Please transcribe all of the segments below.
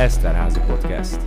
Eszterházi Podcast.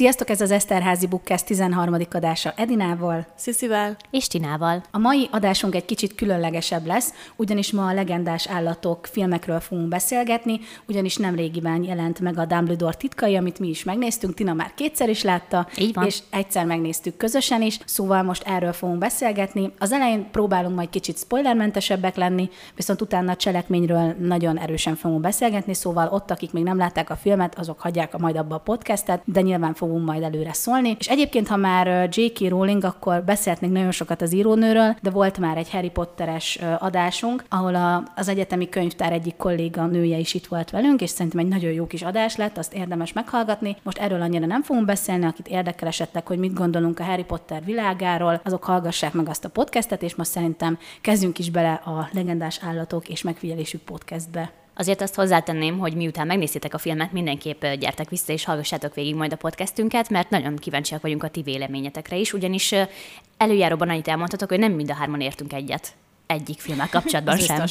Sziasztok, ez az Eszterházi Bookcast 13. adása Edinával, Sziszivel és Tinával. A mai adásunk egy kicsit különlegesebb lesz, ugyanis ma a legendás állatok filmekről fogunk beszélgetni, ugyanis nem régiben jelent meg a Dumbledore titkai, amit mi is megnéztünk, Tina már kétszer is látta, Így van. és egyszer megnéztük közösen is, szóval most erről fogunk beszélgetni. Az elején próbálunk majd kicsit spoilermentesebbek lenni, viszont utána a cselekményről nagyon erősen fogunk beszélgetni, szóval ott, akik még nem látták a filmet, azok hagyják majd abba a podcastet, de nyilván fogunk majd előre szólni. És egyébként, ha már J.K. Rowling, akkor beszélhetnénk nagyon sokat az írónőről, de volt már egy Harry Potteres adásunk, ahol a, az egyetemi könyvtár egyik kolléga nője is itt volt velünk, és szerintem egy nagyon jó kis adás lett, azt érdemes meghallgatni. Most erről annyira nem fogunk beszélni, akit érdekel esetleg, hogy mit gondolunk a Harry Potter világáról, azok hallgassák meg azt a podcastet, és most szerintem kezdjünk is bele a legendás állatok és megfigyelésük podcastbe. Azért azt hozzátenném, hogy miután megnéztétek a filmet, mindenképp gyertek vissza és hallgassátok végig majd a podcastünket, mert nagyon kíváncsiak vagyunk a ti véleményetekre is, ugyanis előjáróban annyit elmondhatok, hogy nem mind a hárman értünk egyet egyik filmmel kapcsolatban sem.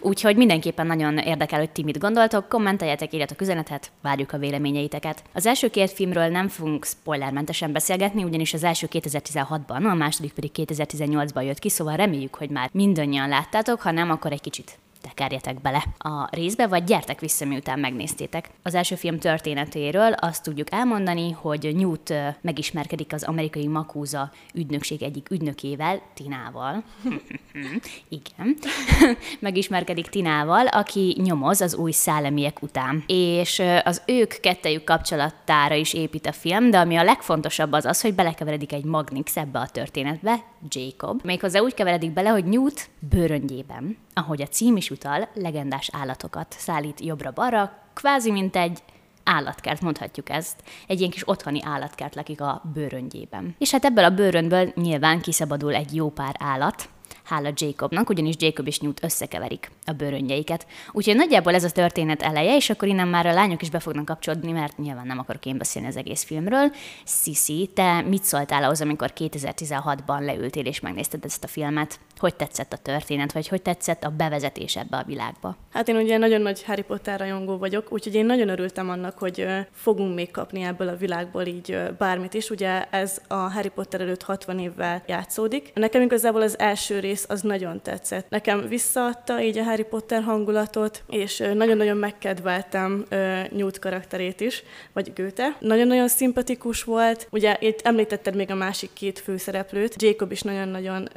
Úgyhogy mindenképpen nagyon érdekel, hogy ti mit gondoltok, kommenteljetek, írjatok üzenetet, várjuk a véleményeiteket. Az első két filmről nem fogunk spoilermentesen beszélgetni, ugyanis az első 2016-ban, a második pedig 2018-ban jött ki, szóval reméljük, hogy már mindannyian láttátok, ha nem, akkor egy kicsit tekerjetek bele a részbe, vagy gyertek vissza, miután megnéztétek. Az első film történetéről azt tudjuk elmondani, hogy Newt megismerkedik az amerikai Makúza ügynökség egyik ügynökével, Tinával. Igen. megismerkedik Tinával, aki nyomoz az új szellemiek után. És az ők kettejük kapcsolatára is épít a film, de ami a legfontosabb az az, hogy belekeveredik egy Magnix ebbe a történetbe, Jacob. Méghozzá úgy keveredik bele, hogy Newt bőröngyében, ahogy a cím is utal, legendás állatokat szállít jobbra-balra, kvázi mint egy állatkert, mondhatjuk ezt. Egy ilyen kis otthoni állatkert lakik a bőröngyében. És hát ebből a bőrönből nyilván kiszabadul egy jó pár állat, hála Jacobnak, ugyanis Jacob és Newt összekeverik a bőröngyeiket. Úgyhogy nagyjából ez a történet eleje, és akkor innen már a lányok is be fognak kapcsolódni, mert nyilván nem akarok én beszélni az egész filmről. Sisi, te mit szóltál ahhoz, amikor 2016-ban leültél és megnézted ezt a filmet? Hogy tetszett a történet, vagy hogy tetszett a bevezetés ebbe a világba? Hát én ugye nagyon nagy Harry Potter rajongó vagyok, úgyhogy én nagyon örültem annak, hogy fogunk még kapni ebből a világból így bármit is. Ugye ez a Harry Potter előtt 60 évvel játszódik. Nekem igazából az első rész az nagyon tetszett. Nekem visszaadta így a Harry Potter hangulatot, és nagyon-nagyon megkedveltem Newt karakterét is, vagy Göte. Nagyon-nagyon szimpatikus volt. Ugye itt említetted még a másik két főszereplőt. Jacob is nagyon-nagyon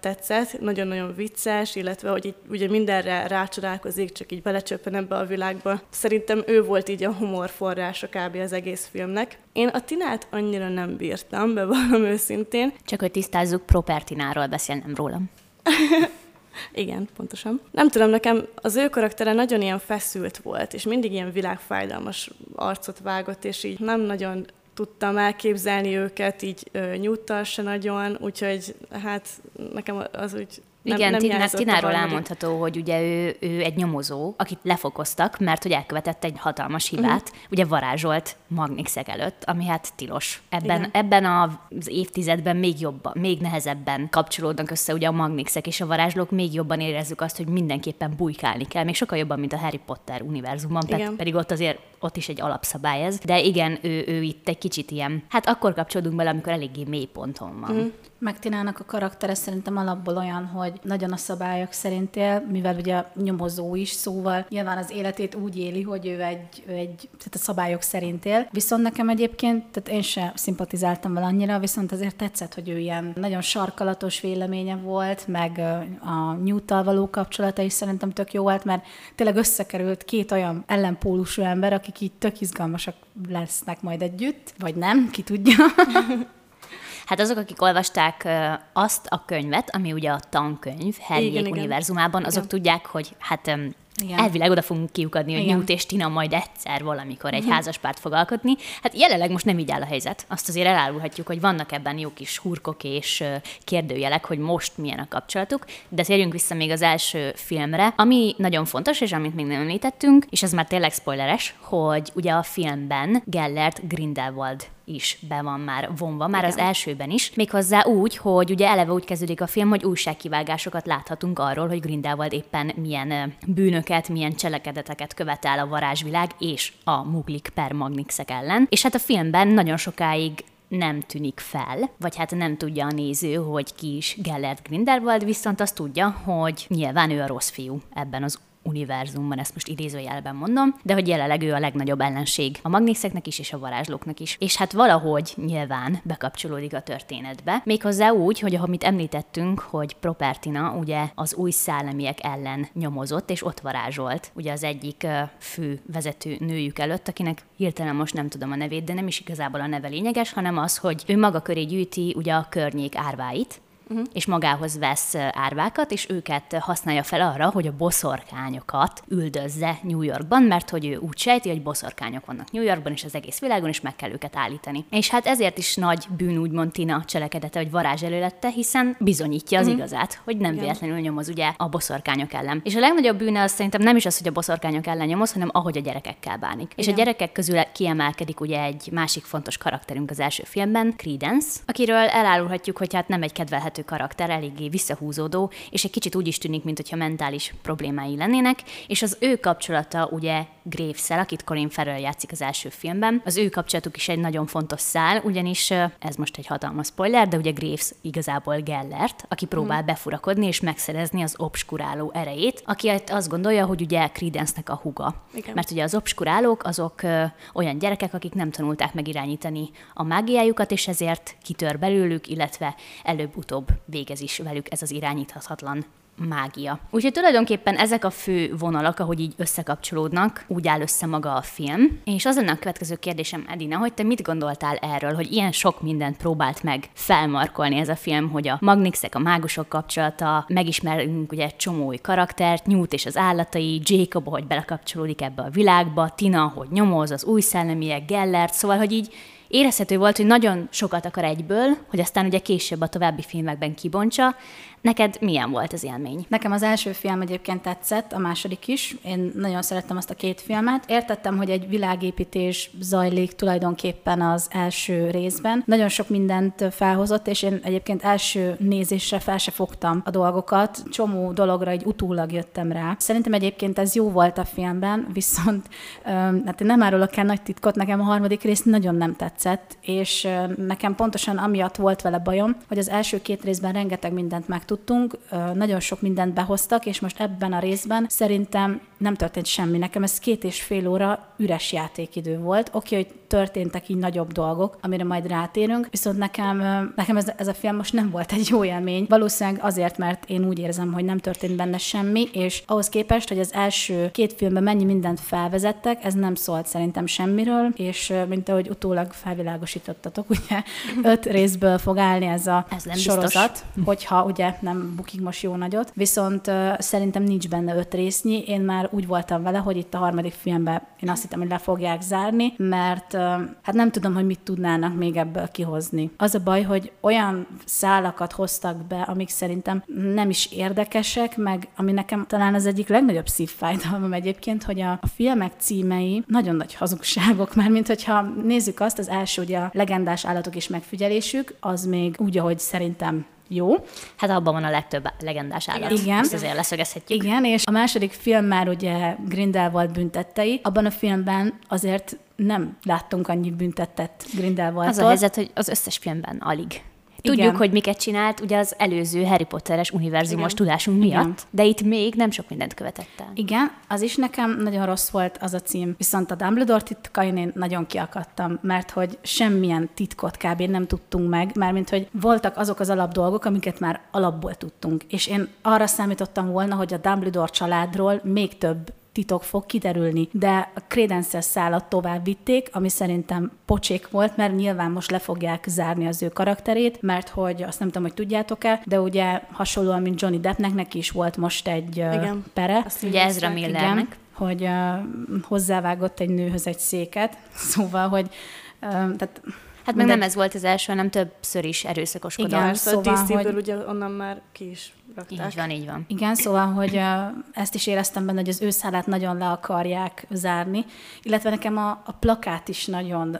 tetszett, nagyon-nagyon vicces, illetve hogy így ugye mindenre rácsodálkozik, csak így belecsöppen ebbe a világba. Szerintem ő volt így a humor forrása kb. az egész filmnek. Én a Tinát annyira nem bírtam, bevallom őszintén. Csak hogy tisztázzuk, Propertináról beszél, nem rólam. Igen, pontosan. Nem tudom, nekem az ő karaktere nagyon ilyen feszült volt, és mindig ilyen világfájdalmas arcot vágott, és így nem nagyon tudtam elképzelni őket, így ö, se nagyon, úgyhogy hát nekem az úgy nem, Igen, nem a Tináról elmondható, hogy ugye ő, ő egy nyomozó, akit lefokoztak, mert hogy elkövetett egy hatalmas hibát, uh-huh. ugye varázsolt Magnixek előtt, ami hát tilos. Ebben, Igen. ebben az évtizedben még jobban, még nehezebben kapcsolódnak össze ugye a Magnixek és a varázslók, még jobban érezzük azt, hogy mindenképpen bujkálni kell, még sokkal jobban, mint a Harry Potter univerzumban, Igen. pedig ott azért ott is egy alapszabály ez. De igen, ő, ő itt egy kicsit ilyen, hát akkor kapcsolódunk bele, amikor eléggé mély ponton van. Uh-huh. Meg Tinának a karaktere szerintem alapból olyan, hogy nagyon a szabályok szerint él, mivel ugye nyomozó is, szóval nyilván az életét úgy éli, hogy ő egy, ő egy tehát a szabályok szerint él. Viszont nekem egyébként, tehát én sem szimpatizáltam vele annyira, viszont azért tetszett, hogy ő ilyen nagyon sarkalatos véleménye volt, meg a Newttal való kapcsolata is szerintem tök jó volt, mert tényleg összekerült két olyan ellenpólusú ember, akik így tök izgalmasak lesznek majd együtt, vagy nem, ki tudja. Hát azok, akik olvasták azt a könyvet, ami ugye a tankönyv Harryék Igen, igen. univerzumában, azok Igen. tudják, hogy hát Igen. elvileg oda fogunk kiukadni, hogy Igen. Newt és Tina majd egyszer valamikor egy házaspárt fog alkotni. Hát jelenleg most nem így áll a helyzet. Azt azért elárulhatjuk, hogy vannak ebben jó kis hurkok és kérdőjelek, hogy most milyen a kapcsolatuk, de térjünk vissza még az első filmre, ami nagyon fontos, és amit még nem említettünk, és ez már tényleg spoileres, hogy ugye a filmben Gellert Grindelwald is be van már vonva, már Igen. az elsőben is. Méghozzá úgy, hogy ugye eleve úgy kezdődik a film, hogy újságkivágásokat láthatunk arról, hogy Grindelwald éppen milyen bűnöket, milyen cselekedeteket követel a varázsvilág és a muglik per magnixek ellen. És hát a filmben nagyon sokáig nem tűnik fel, vagy hát nem tudja a néző, hogy ki is Gellert Grindelwald, viszont azt tudja, hogy nyilván ő a rossz fiú ebben az univerzumban, ezt most idézőjelben mondom, de hogy jelenleg ő a legnagyobb ellenség a magnészeknek is és a varázslóknak is. És hát valahogy nyilván bekapcsolódik a történetbe, méghozzá úgy, hogy amit említettünk, hogy Propertina ugye az új szellemiek ellen nyomozott, és ott varázsolt, ugye az egyik fő vezető nőjük előtt, akinek hirtelen most nem tudom a nevét, de nem is igazából a neve lényeges, hanem az, hogy ő maga köré gyűjti ugye a környék árváit, uh-huh. és magához vesz árvákat, és őket használja fel arra, hogy a boszorkányokat üldözze New Yorkban, mert hogy ő úgy sejti, hogy boszorkányok vannak New Yorkban és az egész világon, és meg kell őket állítani. És hát ezért is nagy bűn úgymond Tina cselekedete, hogy varázs előlette, hiszen bizonyítja az uh-huh. igazát, hogy nem Igen. véletlenül nyomoz ugye a boszorkányok ellen. És a legnagyobb bűne az szerintem nem is az, hogy a boszorkányok ellen nyomoz, hanem ahogy a gyerekekkel bánik. Igen. És a gyerekek közül kiemelkedik ugye egy másik fontos karakterünk az első filmben, Credence, akiről elárulhatjuk, hogy hát nem egy kedvelhető vezető karakter eléggé visszahúzódó, és egy kicsit úgy is tűnik, mintha mentális problémái lennének, és az ő kapcsolata ugye graves akit Colin Farrell játszik az első filmben, az ő kapcsolatuk is egy nagyon fontos szál, ugyanis ez most egy hatalmas spoiler, de ugye Graves igazából Gellert, aki próbál hmm. befurakodni és megszerezni az obskuráló erejét, aki azt gondolja, hogy ugye Credence-nek a huga. Igen. Mert ugye az obskurálók azok ö, olyan gyerekek, akik nem tanulták meg irányítani a mágiájukat, és ezért kitör belőlük, illetve előbb-utóbb végez is velük ez az irányíthatatlan mágia. Úgyhogy tulajdonképpen ezek a fő vonalak, ahogy így összekapcsolódnak, úgy áll össze maga a film. És az lenne a következő kérdésem, Edina, hogy te mit gondoltál erről, hogy ilyen sok mindent próbált meg felmarkolni ez a film, hogy a Magnixek, a mágusok kapcsolata, megismerünk ugye egy csomó új karaktert, Newt és az állatai, Jacob, hogy belekapcsolódik ebbe a világba, Tina, hogy nyomoz, az új szellemiek, Gellert, szóval, hogy így érezhető volt, hogy nagyon sokat akar egyből, hogy aztán ugye később a további filmekben kibontsa, Neked milyen volt az élmény? Nekem az első film egyébként tetszett, a második is. Én nagyon szerettem azt a két filmet. Értettem, hogy egy világépítés zajlik tulajdonképpen az első részben. Nagyon sok mindent felhozott, és én egyébként első nézésre fel se fogtam a dolgokat. Csomó dologra egy utólag jöttem rá. Szerintem egyébként ez jó volt a filmben, viszont hát én nem árulok el nagy titkot, nekem a harmadik rész nagyon nem tetszett, és nekem pontosan amiatt volt vele bajom, hogy az első két részben rengeteg mindent meg tudtunk, nagyon sok mindent behoztak, és most ebben a részben szerintem nem történt semmi. Nekem ez két és fél óra üres játékidő volt. Oké, okay, hogy történtek így nagyobb dolgok, amire majd rátérünk, viszont nekem, nekem ez, ez a film most nem volt egy jó élmény. Valószínűleg azért, mert én úgy érzem, hogy nem történt benne semmi, és ahhoz képest, hogy az első két filmben mennyi mindent felvezettek, ez nem szólt szerintem semmiről, és mint ahogy utólag felvilágosítottatok, ugye öt részből fog állni ez a ez nem sorozat, biztos. hogyha ugye nem bukik most jó nagyot, viszont szerintem nincs benne öt résznyi. Én már úgy voltam vele, hogy itt a harmadik filmben én azt hittem, hogy le fogják zárni, mert hát nem tudom, hogy mit tudnának még ebből kihozni. Az a baj, hogy olyan szálakat hoztak be, amik szerintem nem is érdekesek, meg ami nekem talán az egyik legnagyobb szívfájdalmam egyébként, hogy a, a filmek címei nagyon nagy hazugságok, mert mint hogyha nézzük azt, az első ugye a legendás állatok és megfigyelésük, az még úgy, ahogy szerintem jó. Hát abban van a legtöbb legendás állat. Igen. Ezt azért leszögezhetjük. Igen, és a második film már ugye Grindelwald büntettei. Abban a filmben azért nem láttunk annyi büntettet Grindelwaldtól. Az a helyzet, hogy az összes filmben alig. Tudjuk, Igen. hogy miket csinált ugye az előző Harry Potteres univerzumos Igen. tudásunk miatt, Igen. de itt még nem sok mindent követett el. Igen, az is nekem nagyon rossz volt az a cím, viszont a Dumbledore titkain én nagyon kiakadtam, mert hogy semmilyen titkot kb. nem tudtunk meg, mármint hogy voltak azok az alap dolgok, amiket már alapból tudtunk. És én arra számítottam volna, hogy a Dumbledore családról még több titok fog kiderülni, de a Credence szállat tovább vitték, ami szerintem pocsék volt, mert nyilván most le fogják zárni az ő karakterét, mert hogy azt nem tudom, hogy tudjátok-e, de ugye hasonlóan, mint Johnny Deppnek, neki is volt most egy igen. pere. Azt ugye Ezra Millernek. Igen, hogy uh, hozzávágott egy nőhöz egy széket, szóval, hogy uh, tehát Hát meg nem ez volt az első, hanem többször is erőszakoskodott. Igen, szóval, szóval a hogy... ugye onnan már ki is rakták. Így van, így van. Igen, szóval, hogy ezt is éreztem benne, hogy az őszállát nagyon le akarják zárni, illetve nekem a, a plakát is nagyon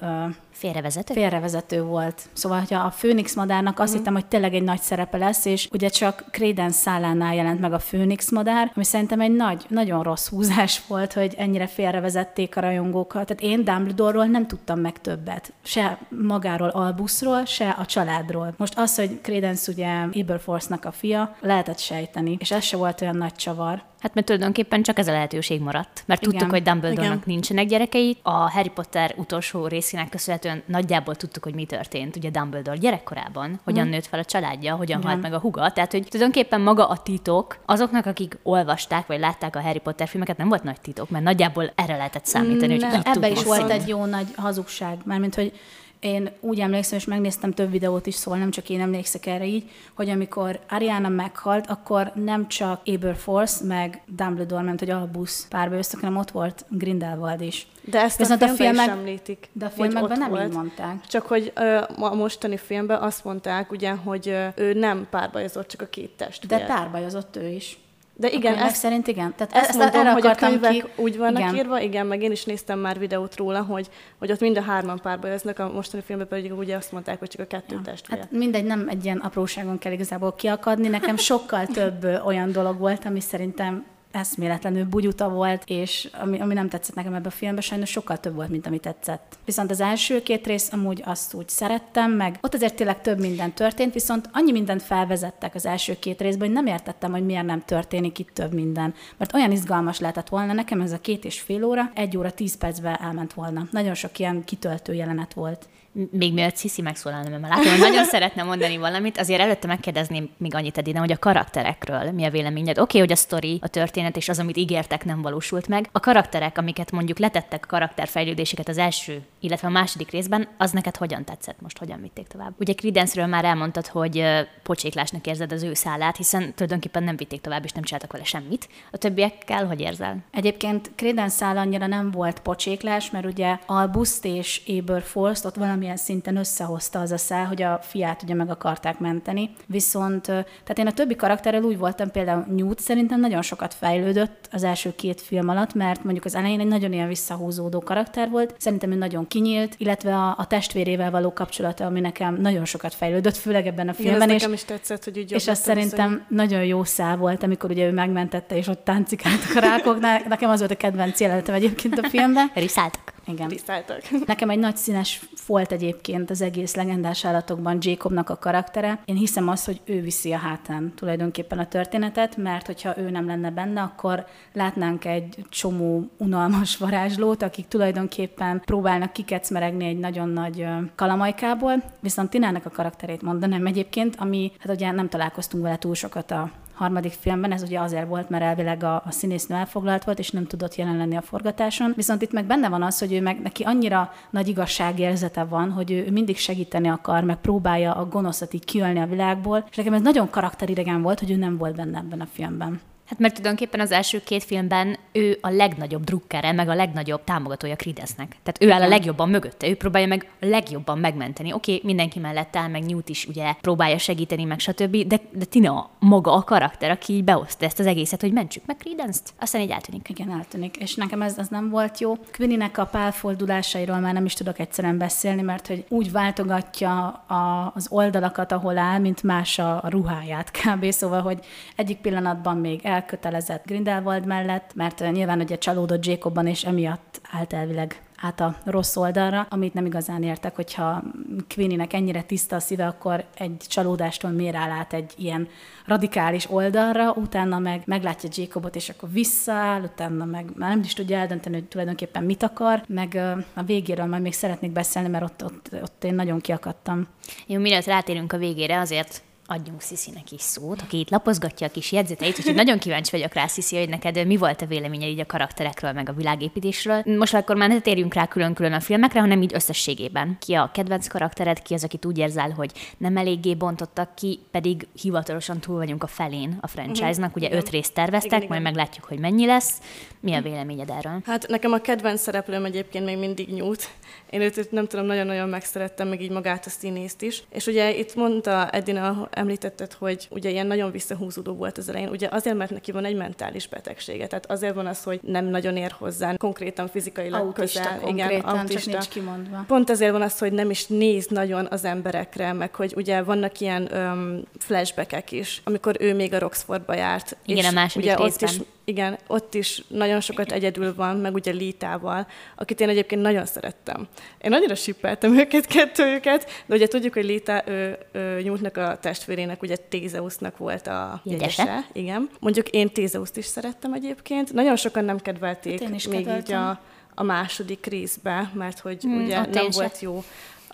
Félrevezető? Félrevezető volt. Szóval, hogyha a Főnix madárnak azt uh-huh. hittem, hogy tényleg egy nagy szerepe lesz, és ugye csak Credence szálánál jelent meg a Főnix madár, ami szerintem egy nagy, nagyon rossz húzás volt, hogy ennyire félrevezették a rajongókat. Tehát én Dumbledore-ról nem tudtam meg többet. Se magáról Albuszról, se a családról. Most az, hogy Credence ugye Aberforce-nak a fia, lehetett sejteni, és ez se volt olyan nagy csavar. Hát mert tulajdonképpen csak ez a lehetőség maradt. Mert Igen. tudtuk, hogy Dumbledore-nak nincsenek gyerekei. A Harry Potter utolsó részének köszönhetően nagyjából tudtuk, hogy mi történt. Ugye Dumbledore gyerekkorában, hogyan mm. nőtt fel a családja, hogyan Igen. halt meg a huga. Tehát, hogy tulajdonképpen maga a titok azoknak, akik olvasták vagy látták a Harry Potter filmeket, nem volt nagy titok, mert nagyjából erre lehetett számítani, hogy Ebbe is volt egy jó nagy hazugság, mármint, hogy én úgy emlékszem, és megnéztem több videót is, szóval nem csak én emlékszek erre így, hogy amikor Ariana meghalt, akkor nem csak Aberforth, meg Dumbledore ment, hogy Albus párba összök, hanem ott volt Grindelwald is. De ezt Viszont a, a filmek, is említik. De a filmekben nem volt. így mondták. Csak hogy ö, a mostani filmben azt mondták, ugye, hogy ö, ő nem párbajozott, csak a két test. De párbajozott ő is. De igen, a ezt, szerint igen. Tehát ezt, ezt mondom, hogy a könyvek ki. úgy vannak igen. írva, igen, meg én is néztem már videót róla, hogy, hogy ott mind a hárman párbajoznak, a mostani filmben pedig ugye azt mondták, hogy csak a kettő ja. testvér. Hát mindegy, nem egy ilyen apróságon kell igazából kiakadni. Nekem sokkal több olyan dolog volt, ami szerintem eszméletlenül bugyuta volt, és ami, ami nem tetszett nekem ebbe a filmbe, sajnos sokkal több volt, mint ami tetszett. Viszont az első két rész amúgy azt úgy szerettem, meg ott azért tényleg több minden történt, viszont annyi mindent felvezettek az első két részben, hogy nem értettem, hogy miért nem történik itt több minden. Mert olyan izgalmas lehetett volna, nekem ez a két és fél óra, egy óra tíz percben elment volna. Nagyon sok ilyen kitöltő jelenet volt még mielőtt Sziszi megszólalna, mert már látom, hogy nagyon szeretne mondani valamit, azért előtte megkérdezném még annyit, Edina, hogy a karakterekről mi a véleményed? Oké, okay, hogy a sztori, a történet és az, amit ígértek, nem valósult meg. A karakterek, amiket mondjuk letettek a karakterfejlődéseket az első, illetve a második részben, az neked hogyan tetszett most, hogyan vitték tovább? Ugye Credence-ről már elmondtad, hogy pocséklásnak érzed az ő szállát, hiszen tulajdonképpen nem vitték tovább, és nem csináltak vele semmit. A többiekkel hogy érzel? Egyébként Credence szál annyira nem volt pocséklás, mert ugye Albuszt és Aberforth ott valami valamilyen szinten összehozta az a szál, hogy a fiát ugye meg akarták menteni. Viszont, tehát én a többi karakterrel úgy voltam, például Newt szerintem nagyon sokat fejlődött az első két film alatt, mert mondjuk az elején egy nagyon ilyen visszahúzódó karakter volt, szerintem ő nagyon kinyílt, illetve a, a testvérével való kapcsolata, ami nekem nagyon sokat fejlődött, főleg ebben a filmben. és, nekem is tetszett, hogy így És az szerintem viszont. nagyon jó szál volt, amikor ugye ő megmentette, és ott táncikáltak a rákoknál. Nekem az volt a kedvenc jelenetem egyébként a filmben. Riszáltak. Igen. Tiszteltek. Nekem egy nagy színes volt egyébként az egész legendás állatokban Jacobnak a karaktere. Én hiszem azt, hogy ő viszi a hátán tulajdonképpen a történetet, mert hogyha ő nem lenne benne, akkor látnánk egy csomó unalmas varázslót, akik tulajdonképpen próbálnak kikecmeregni egy nagyon nagy kalamajkából, viszont Tinának a karakterét mondanám egyébként, ami, hát ugye nem találkoztunk vele túl sokat a harmadik filmben, ez ugye azért volt, mert elvileg a, a színésznő elfoglalt volt, és nem tudott jelen lenni a forgatáson. Viszont itt meg benne van az, hogy ő meg neki annyira nagy igazságérzete van, hogy ő mindig segíteni akar, meg próbálja a gonoszat így kiölni a világból, és nekem ez nagyon karakteridegen volt, hogy ő nem volt benne ebben a filmben. Hát mert tulajdonképpen az első két filmben ő a legnagyobb drukkere, meg a legnagyobb támogatója Credence-nek. Tehát ő áll a legjobban mögötte, ő próbálja meg a legjobban megmenteni. Oké, okay, mindenki mellett áll, meg Newt is ugye próbálja segíteni, meg stb. De, de Tina maga a karakter, aki így behozta ezt az egészet, hogy mentsük meg Credence-t, aztán így eltűnik. Igen, eltűnik. És nekem ez, ez nem volt jó. Quinninek a pálfordulásairól már nem is tudok egyszerűen beszélni, mert hogy úgy váltogatja a, az oldalakat, ahol áll, mint más a, a ruháját kb. Szóval, hogy egyik pillanatban még el elkötelezett Grindelwald mellett, mert nyilván ugye csalódott Jacobban, és emiatt állt elvileg át a rossz oldalra, amit nem igazán értek, hogyha Queenie-nek ennyire tiszta a szíve, akkor egy csalódástól miért áll át egy ilyen radikális oldalra, utána meg meglátja Jacobot, és akkor visszaáll, utána meg már nem is tudja eldönteni, hogy tulajdonképpen mit akar, meg a végéről majd még szeretnék beszélni, mert ott, ott, ott én nagyon kiakadtam. Jó, mielőtt rátérünk a végére, azért adjunk Sziszinek is szót, aki itt lapozgatja a kis jegyzeteit, úgyhogy nagyon kíváncsi vagyok rá, Sziszi, hogy neked mi volt a véleményed így a karakterekről, meg a világépítésről. Most akkor már ne térjünk rá külön-külön a filmekre, hanem így összességében. Ki a kedvenc karaktered, ki az, akit úgy érzel, hogy nem eléggé bontottak ki, pedig hivatalosan túl vagyunk a felén a franchise-nak, ugye igen. öt részt terveztek, igen, majd igen. meglátjuk, hogy mennyi lesz. Mi a véleményed erről? Hát nekem a kedvenc szereplőm egyébként még mindig nyújt. Én őt nem tudom, nagyon-nagyon megszerettem, meg így magát a színészt is. És ugye itt mondta Edina említetted, hogy ugye ilyen nagyon visszahúzódó volt az elején, ugye azért, mert neki van egy mentális betegsége, tehát azért van az, hogy nem nagyon ér hozzá, konkrétan fizikailag autista közel. Konkrétan, igen, autista. csak nincs kimondva. Pont ezért van az, hogy nem is néz nagyon az emberekre, meg hogy ugye vannak ilyen um, flashbackek is, amikor ő még a Roxfordba járt. Igen, és a második ugye részben. Ott is, igen, ott is nagyon sokat egyedül van, meg ugye Lítával, akit én egyébként nagyon szerettem. Én annyira sippeltem őket, kettőjüket, de ugye tudjuk, hogy Lita ő, ő, Nyújtnak a testvérének, ugye Tézeusznak volt a Jegyese. jegyese. Igen. Mondjuk én Tézeuszt is szerettem egyébként. Nagyon sokan nem kedvelték Hát én is még így kedveltem. a, a második részbe, mert hogy Hmm, ugye nem volt jó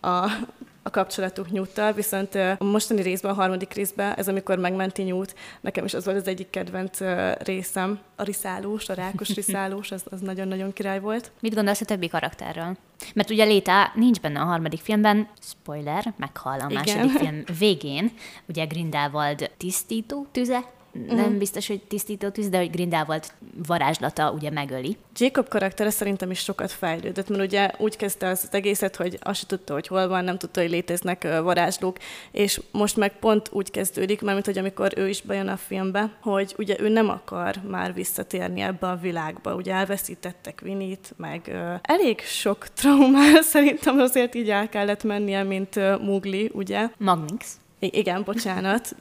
a, a kapcsolatuk nyújttal, viszont a mostani részben, a harmadik részben, ez amikor megmenti nyújt, nekem is az volt az egyik kedvenc részem, a riszálós, a rákos riszálós, az, az nagyon-nagyon király volt. Mit gondolsz a többi karakterről? Mert ugye Léta nincs benne a harmadik filmben, spoiler, meghal a Igen. második film végén. Ugye Grindelwald tisztító tüze, nem biztos, hogy tisztító tűz, de hogy Grindelwald varázslata ugye megöli. Jacob karaktere szerintem is sokat fejlődött, mert ugye úgy kezdte az, egészet, hogy azt se tudta, hogy hol van, nem tudta, hogy léteznek varázslók, és most meg pont úgy kezdődik, mert hogy amikor ő is bejön a filmbe, hogy ugye ő nem akar már visszatérni ebbe a világba, ugye elveszítettek Vinit, meg ö, elég sok traumál szerintem azért így el kellett mennie, mint ö, Mugli, ugye? Magnix. Igen, bocsánat,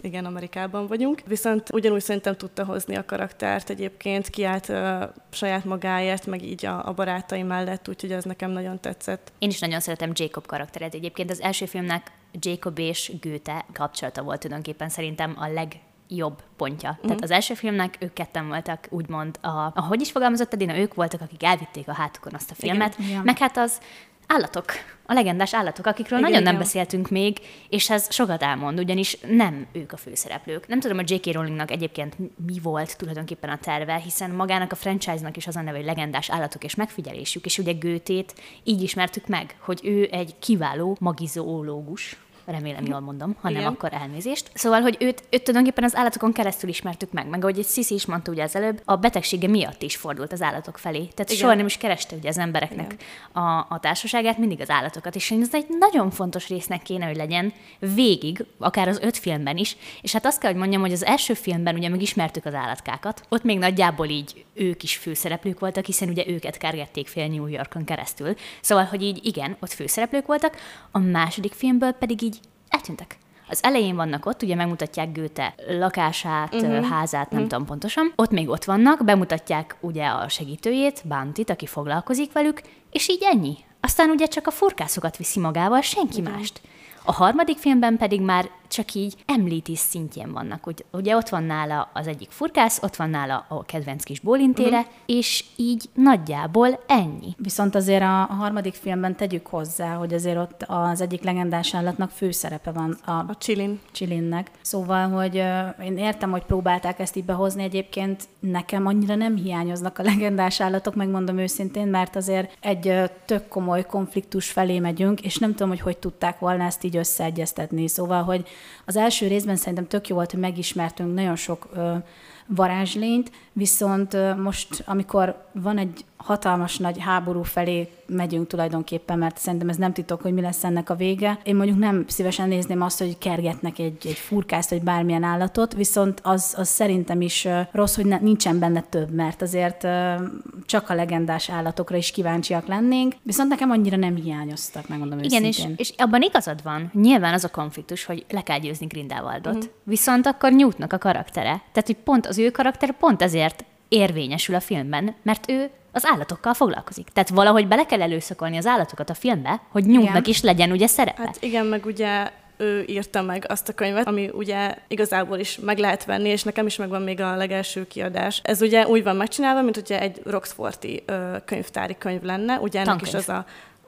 igen, Amerikában vagyunk. Viszont ugyanúgy szerintem tudta hozni a karaktert egyébként, kiállt uh, saját magáért, meg így a, a barátai mellett, úgyhogy ez nekem nagyon tetszett. Én is nagyon szeretem Jacob karakteret. Egyébként az első filmnek Jacob és Goethe kapcsolata volt tulajdonképpen szerintem a legjobb pontja. Tehát az első filmnek ők ketten voltak, úgymond, a, ahogy is fogalmazott Edina, ők voltak, akik elvitték a hátukon azt a filmet, Igen. meg hát az állatok, a legendás állatok, akikről Igen, nagyon nem igen. beszéltünk még, és ez sokat elmond, ugyanis nem ők a főszereplők. Nem tudom, hogy J.K. Rowlingnak egyébként mi volt tulajdonképpen a terve, hiszen magának a franchise-nak is az a neve, hogy legendás állatok és megfigyelésük, és ugye Gőtét így ismertük meg, hogy ő egy kiváló magizoológus, remélem jól mondom, ha nem, Igen. akkor elnézést. Szóval, hogy őt, őt tulajdonképpen az állatokon keresztül ismertük meg, meg ahogy egy Sisi is mondta ugye az előbb, a betegsége miatt is fordult az állatok felé. Tehát Igen. Igen. soha nem is kereste ugye az embereknek a, a társaságát, mindig az állatokat, és ez egy nagyon fontos résznek kéne, hogy legyen végig, akár az öt filmben is, és hát azt kell, hogy mondjam, hogy az első filmben ugye megismertük az állatkákat, ott még nagyjából így ők is főszereplők voltak, hiszen ugye őket kergették fél New Yorkon keresztül. Szóval, hogy így igen, ott főszereplők voltak, a második filmből pedig így eltűntek. Az elején vannak ott, ugye megmutatják Göte lakását, uh-huh. házát, nem uh-huh. tudom pontosan. Ott még ott vannak, bemutatják ugye a segítőjét, Bantit, aki foglalkozik velük, és így ennyi. Aztán ugye csak a furkászokat viszi magával, senki uh-huh. mást. A harmadik filmben pedig már csak így említés szintjén vannak. Ugye, ugye ott van nála az egyik furkász, ott van nála a kedvenc kis bólintére, uh-huh. és így nagyjából ennyi. Viszont azért a, a harmadik filmben tegyük hozzá, hogy azért ott az egyik legendás állatnak főszerepe van a A Chilin. Csilinnek. Szóval, hogy ö, én értem, hogy próbálták ezt így behozni, egyébként nekem annyira nem hiányoznak a legendás állatok, megmondom őszintén, mert azért egy ö, tök komoly konfliktus felé megyünk, és nem tudom, hogy hogy tudták volna ezt így összeegyeztetni. Szóval, hogy az első részben szerintem tök jó volt, hogy megismertünk nagyon sok varázslényt, viszont most, amikor van egy hatalmas nagy háború felé megyünk tulajdonképpen, mert szerintem ez nem titok, hogy mi lesz ennek a vége. Én mondjuk nem szívesen nézném azt, hogy kergetnek egy, egy furkászt, vagy bármilyen állatot, viszont az, az szerintem is rossz, hogy ne, nincsen benne több, mert azért csak a legendás állatokra is kíváncsiak lennénk, viszont nekem annyira nem hiányoztak, megmondom Igen, és, őszintén. és abban igazad van. Nyilván az a konfliktus, hogy le kell győzni Grindelwaldot. Uh-huh. Viszont akkor Newtnak a karaktere. Tehát, hogy pont az ő karakter pont ezért érvényesül a filmben, mert ő az állatokkal foglalkozik. Tehát valahogy bele kell előszakolni az állatokat a filmbe, hogy Igen. is legyen ugye szerepe. Hát igen, meg ugye ő írta meg azt a könyvet, ami ugye igazából is meg lehet venni, és nekem is megvan még a legelső kiadás. Ez ugye úgy van megcsinálva, mint ugye egy Roxforti ö, könyvtári könyv lenne, ugye ennek Tankönyv. is az a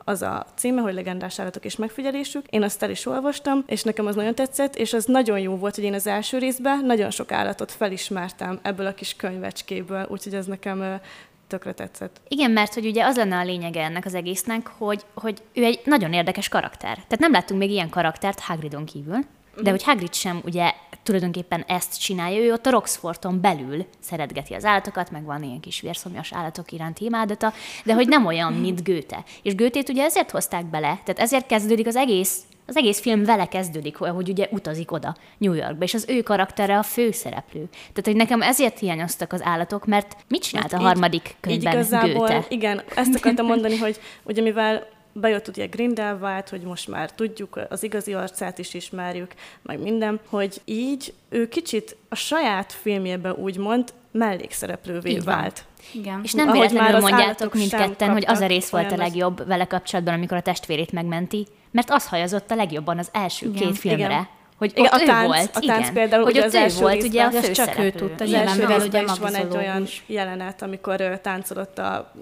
az a címe, hogy legendás állatok és megfigyelésük. Én azt el is olvastam, és nekem az nagyon tetszett, és az nagyon jó volt, hogy én az első részben nagyon sok állatot felismertem ebből a kis könyvecskéből, úgyhogy ez nekem tökre tetszett. Igen, mert hogy ugye az lenne a lényege ennek az egésznek, hogy, hogy ő egy nagyon érdekes karakter. Tehát nem láttunk még ilyen karaktert Hagridon kívül, de hogy Hagrid sem ugye tulajdonképpen ezt csinálja, ő ott a Roxforton belül szeretgeti az állatokat, meg van ilyen kis vérszomjas állatok iránti imádata, de hogy nem olyan, mint Göte. És Götét ugye ezért hozták bele, tehát ezért kezdődik az egész Az egész film vele kezdődik, hogy ugye utazik oda New Yorkba, és az ő karaktere a főszereplő. Tehát, hogy nekem ezért hiányoztak az állatok, mert mit csinált a harmadik könyvben így igazából, Goethe? Igen, ezt akartam mondani, hogy ugye mivel bejött ugye Grindelwald, hogy most már tudjuk, az igazi arcát is ismerjük, meg minden, hogy így ő kicsit a saját filmjében úgymond mellékszereplővé Így vált. Igen. És nem véletlenül mondjátok mindketten, hogy az a rész volt a legjobb vele kapcsolatban, amikor a testvérét megmenti, mert az hajazott a legjobban az első Igen. két filmre. Igen hogy igen, a tánc, volt, a tánc igen. például, hogy az ő volt ugye a csak ő tudta, az első részben is van egy olyan jelenet, amikor ő táncolott a,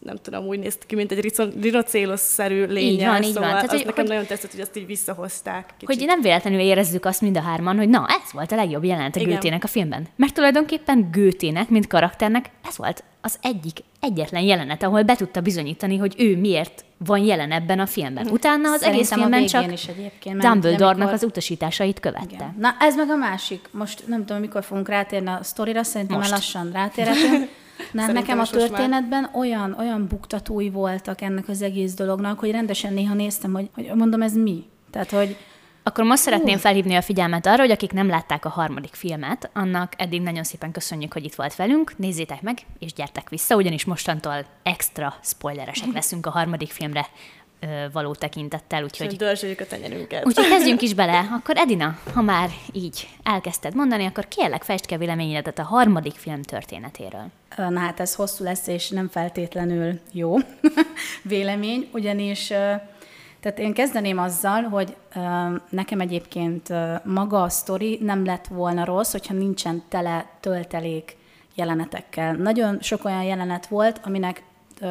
nem tudom, úgy néz ki, mint egy rinocélos-szerű lényel, így van, így szóval van. Tehát, az hogy, nekem hogy, nagyon tetszett, hogy azt így visszahozták. Kicsit. Hogy nem véletlenül érezzük azt mind a hárman, hogy na, ez volt a legjobb jelenet a Gőtének a filmben. Mert tulajdonképpen Gőtének, mint karakternek, ez volt az egyik egyetlen jelenet, ahol be tudta bizonyítani, hogy ő miért van jelen ebben a filmben. Utána az Szerintem egész filmben csak is egyébként, Dumbledore-nak amikor... az utasításait követte. Igen. Na ez meg a másik. Most nem tudom, mikor fogunk rátérni a sztorira, szerintem Most. már lassan rátérhetünk. Nem, nekem a történetben már... olyan, olyan buktatói voltak ennek az egész dolognak, hogy rendesen néha néztem, hogy, hogy mondom, ez mi? Tehát, hogy akkor most szeretném felhívni a figyelmet arra, hogy akik nem látták a harmadik filmet, annak eddig nagyon szépen köszönjük, hogy itt volt velünk. Nézzétek meg, és gyertek vissza, ugyanis mostantól extra spoileresek leszünk a harmadik filmre ö, való tekintettel, úgyhogy... Dörzsöljük a tenyerünket. Úgyhogy kezdjünk is bele. Akkor Edina, ha már így elkezdted mondani, akkor kérlek fejtsd ki a véleményedet a harmadik film történetéről. Na hát ez hosszú lesz, és nem feltétlenül jó vélemény, ugyanis tehát én kezdeném azzal, hogy nekem egyébként maga a sztori nem lett volna rossz, hogyha nincsen tele töltelék jelenetekkel. Nagyon sok olyan jelenet volt, aminek